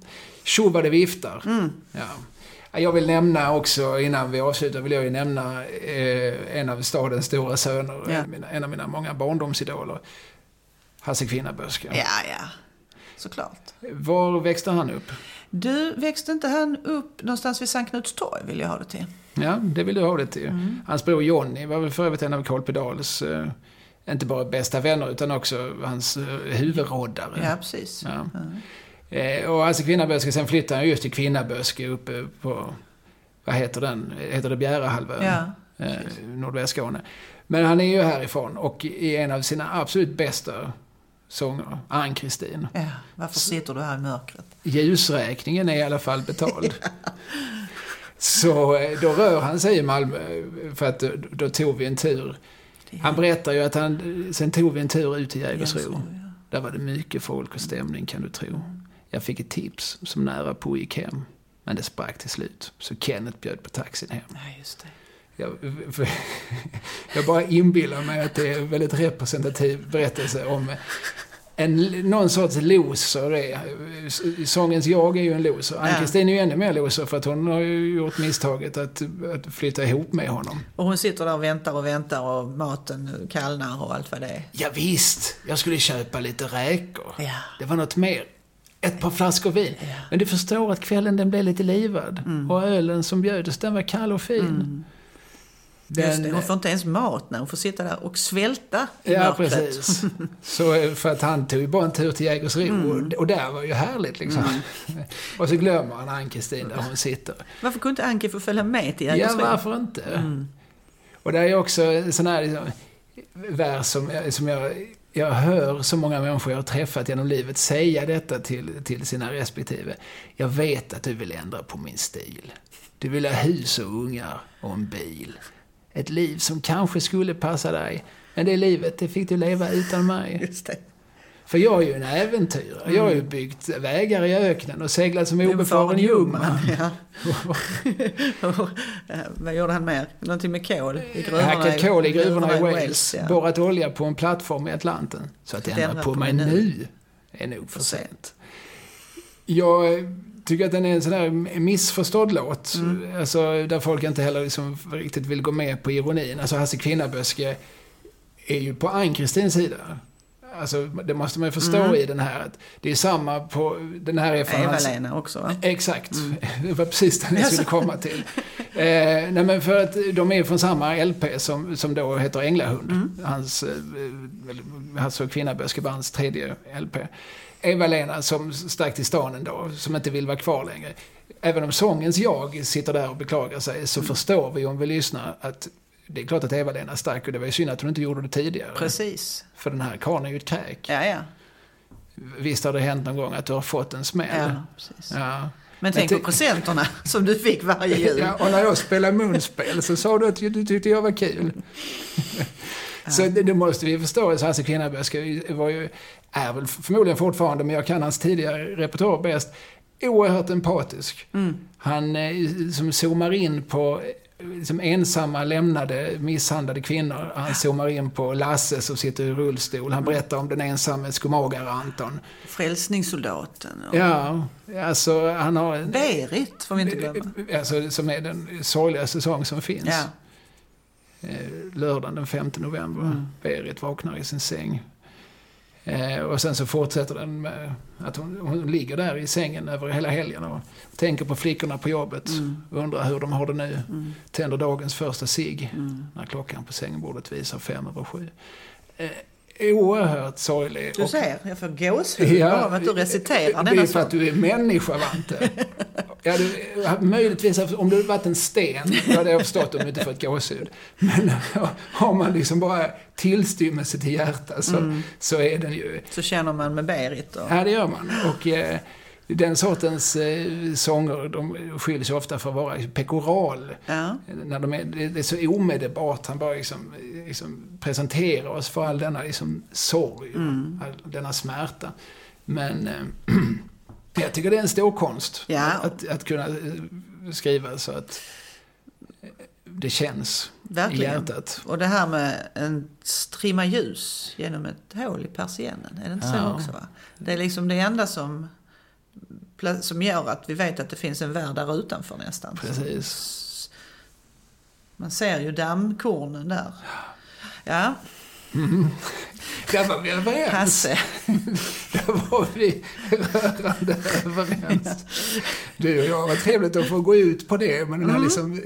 Tjo vad det viftar. Mm. Ja. Ja, Jag vill nämna också, innan vi avslutar, vill jag ju nämna eh, en av stadens stora söner. Ja. En, av mina, en av mina många barndomsidoler. Hasse Kvinnaböske. Ja, ja. Såklart. Var växte han upp? Du, växte inte han upp någonstans vid Sankt Knuts torg vill jag ha det till? Ja, det vill du ha det till. Mm. Hans bror Jonny var väl för övrigt en av Carl Pedals, eh, inte bara bästa vänner, utan också hans eh, huvudroddare. Ja, precis. Ja. Ja. Eh, och Hasse Kvinnaböske, sen flyttade han just till Kvinnaböske uppe på, vad heter den? Heter det Bjärehalvön? Ja, eh. Men han är ju härifrån och i en av sina absolut bästa sånger, Ann-Kristin. ja. Varför sitter du här i mörkret? Ljusräkningen är i alla fall betald. Så eh, då rör han sig i Malmö, för att då, då tog vi en tur. Han berättar ju att han, sen tog vi en tur ut till Jägersro. Jägersro, Där var det mycket folk och stämning kan du tro. Jag fick ett tips som nära på gick hem. Men det sprack till slut. Så Kenneth bjöd på taxin hem. Ja, just det. Jag, för, jag bara inbillar mig att det är en väldigt representativ berättelse om en, någon sorts loser. Det. Sångens jag är ju en loser. Ann-Kristin är ju ännu mer loser för att hon har ju gjort misstaget att, att flytta ihop med honom. Och hon sitter där och väntar och väntar och maten kallnar och allt vad det är. Ja, visst, jag skulle köpa lite räkor. Ja. Det var något mer. Ett par flaskor vin. Men du förstår att kvällen den blev lite livad. Mm. Och ölen som bjöds, den var kall och fin. Just det, hon får inte ens mat när hon får sitta där och svälta i Ja, mörkret. precis. Så eh, för att han tog ju bara en tur till Jägersro Mm. och, och där var ju härligt liksom. Och så glömmer han Ann-Kristin där hon sitter. Varför kunde inte Anki få följa med till Ja, Jägersro? varför inte? Och det är ju också en sån här liksom, vers som, jag- som jag, jag hör så många människor jag har träffat genom livet säga detta till, till sina respektive. Jag vet att du vill ändra på min stil. Du vill ha hus och ungar och en bil. Ett liv som kanske skulle passa dig. Men det livet, det fick du leva utan mig. Just det. För jag är ju en äventyrare. Jag har ju byggt vägar i öknen och seglat som obefaren jungman. Ja. Eh, Vad gjorde han mer? Någonting med kol i gruvorna? Hackat kol i gruvorna i Wales. ja. Borrat olja på en plattform i Atlanten. Så att ändra på mig nu är nog för sent. Jag tycker att den är en sån här missförstådd låt. Mm. Alltså, där folk inte heller liksom riktigt vill gå med på ironin. Alltså Hasse Kvinnaböske är ju på Ann-Kristins sida. Alltså, det måste man ju förstå Mm. i den här. Det är samma på... Den här är från Eva-Lena också va? Exakt. Det var precis den jag skulle komma till. Eh, nej men för att de är från samma LP som, som då heter Änglahund. Mm. Hans, eh, Hans och Kvinnaböskebands tredje LP. Eva-Lena som stack till stan en dag, som inte vill vara kvar längre. Även om sångens jag sitter där och beklagar sig så Mm. förstår vi om vi lyssnar att det är klart att Eva-Lena stack och det var ju synd att hon inte gjorde det tidigare. Precis. För den här karln är ju ett kräk. Ja, ja. Visst har det hänt någon gång att du har fått en smäll? ja precis. Ja. Men tänk på presenterna som du fick varje jul. Ja, och när jag spelade munspel så sa du att du tyckte jag var kul. Så det, det måste vi förstå. Så Hasse Kvinnaböske var ju, är väl förmodligen fortfarande, men jag kan hans tidigare repertoar bäst, oerhört empatisk. Han eh, som zoomar in på eh, liksom ensamma, lämnade, misshandlade kvinnor. Han zoomar in på Lasse som sitter i rullstol. Han berättar om den ensamme skomakare Anton. Frälsningssoldaten och Ja, alltså han har... en- Berit får vi inte glömma. Alltså, som är den sorgligaste sång som finns. Ja. Eh, lördagen den 5 november. Mm. Berit vaknar i sin säng. Eh, och sen så fortsätter den med att hon, hon ligger där i sängen över hela helgen och tänker på flickorna på jobbet. Mm. Undrar hur de har det nu. Mm. Tänder dagens första cigg Mm. när klockan på sängbordet visar fem över sju. Eh, oerhört sorglig. Du ser, jag får gåshud bara av att du reciterar det denna är för att du är människa, Vante. Ja, du, möjligtvis, om du hade varit en sten, då hade jag förstått om du inte fått gåshud. Men har man liksom bara tillstymmelse till hjärta så, Mm. så är den ju... Så känner man med Berit. Och, Ja, det gör man. Och eh, den sortens eh, sånger, de skiljer sig ofta för att vara pekoral. ja. När de är, det är så omedelbart, han bara liksom, liksom presenterar oss för all denna liksom sorg, Mm. all denna smärta. Men eh, jag tycker det är en stor konst Ja. att, att kunna eh, skriva så att eh, det känns i Verkligen. hjärtat. Och det här med en strimma ljus genom ett hål i persiennen. Är det inte så Ja. också? Va? Det är liksom det enda som, som gör att vi vet att det finns en värld där utanför nästan. Precis. Man ser ju dammkornen där. Ja, Där var vi överens. Hasse. Där var vi rörande överens. Du och jag, vad trevligt att få gå ut på det med den här liksom,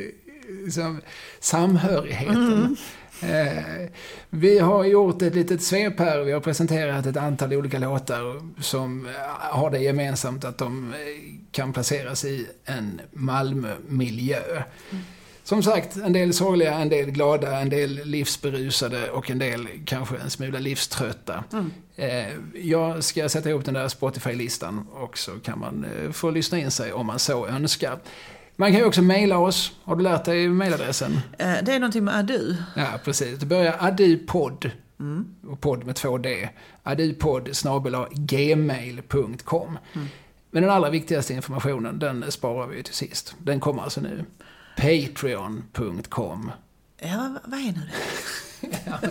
liksom, samhörigheten. Eh, vi har gjort ett litet svep här. Vi har presenterat ett antal olika låtar som eh, har det gemensamt att de eh, kan placeras i en Malmö-miljö. Som sagt, en del sorgliga, en del glada, en del livsberusade och en del kanske en smula livströtta. Eh, jag ska sätta ihop den där Spotify-listan och så kan man eh, få lyssna in sig om man så önskar. Man kan ju också mejla oss. Har du lärt dig mejladressen? Eh, Det är någonting med adu. Ja, precis. Det börjar adupod, och podd med två D. Adupod snabel-a gmail.com. Men den allra viktigaste informationen, den sparar vi till sist. Den kommer alltså nu. Patreon.com. Ja, vad- är nu det?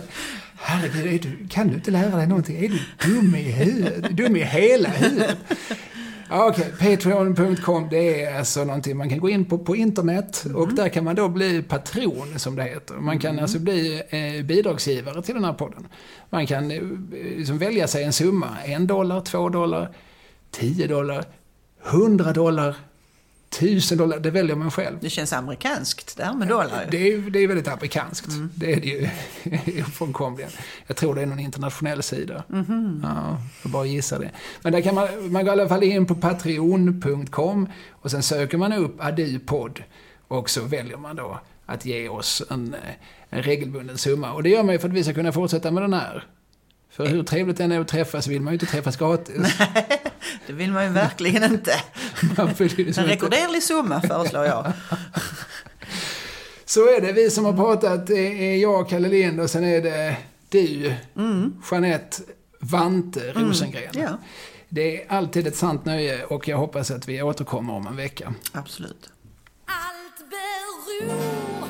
Herregud, är du, kan du inte lära dig någonting? Är du dum i huvudet? Dum i hela huvudet? Ja, Okej, Patreon.com det är alltså någonting man kan gå in på på internet. Och där kan man då bli patron som det heter. Man kan alltså bli eh, bidragsgivare till den här podden. Man kan eh, liksom välja sig en summa, en dollar, två dollar, tio dollar, hundra dollar, tusen dollar, det väljer man själv. Det känns amerikanskt det här med dollar. Det är, det är väldigt amerikanskt. Det är det ju ofrånkomligen. Jag tror det är någon internationell sida. Ja, jag bara gissar det. Men där kan man, man går i alla fall in på patreon.com och sen söker man upp Adupod och så väljer man då att ge oss en, eh, en regelbunden summa. Och det gör man ju för att vi ska kunna fortsätta med den här. För hur trevligt det än är att träffas vill man ju inte träffas gratis. Det vill man ju verkligen inte. Man vill ju liksom En inte- rekorderlig summa föreslår jag. Så är det. Vi som har pratat det är jag, Kalle Lind, och sen är det du, Jeanette Vante Rosengren. Ja, Det är alltid ett sant nöje och jag hoppas att vi återkommer om en vecka. absolut. Allt beror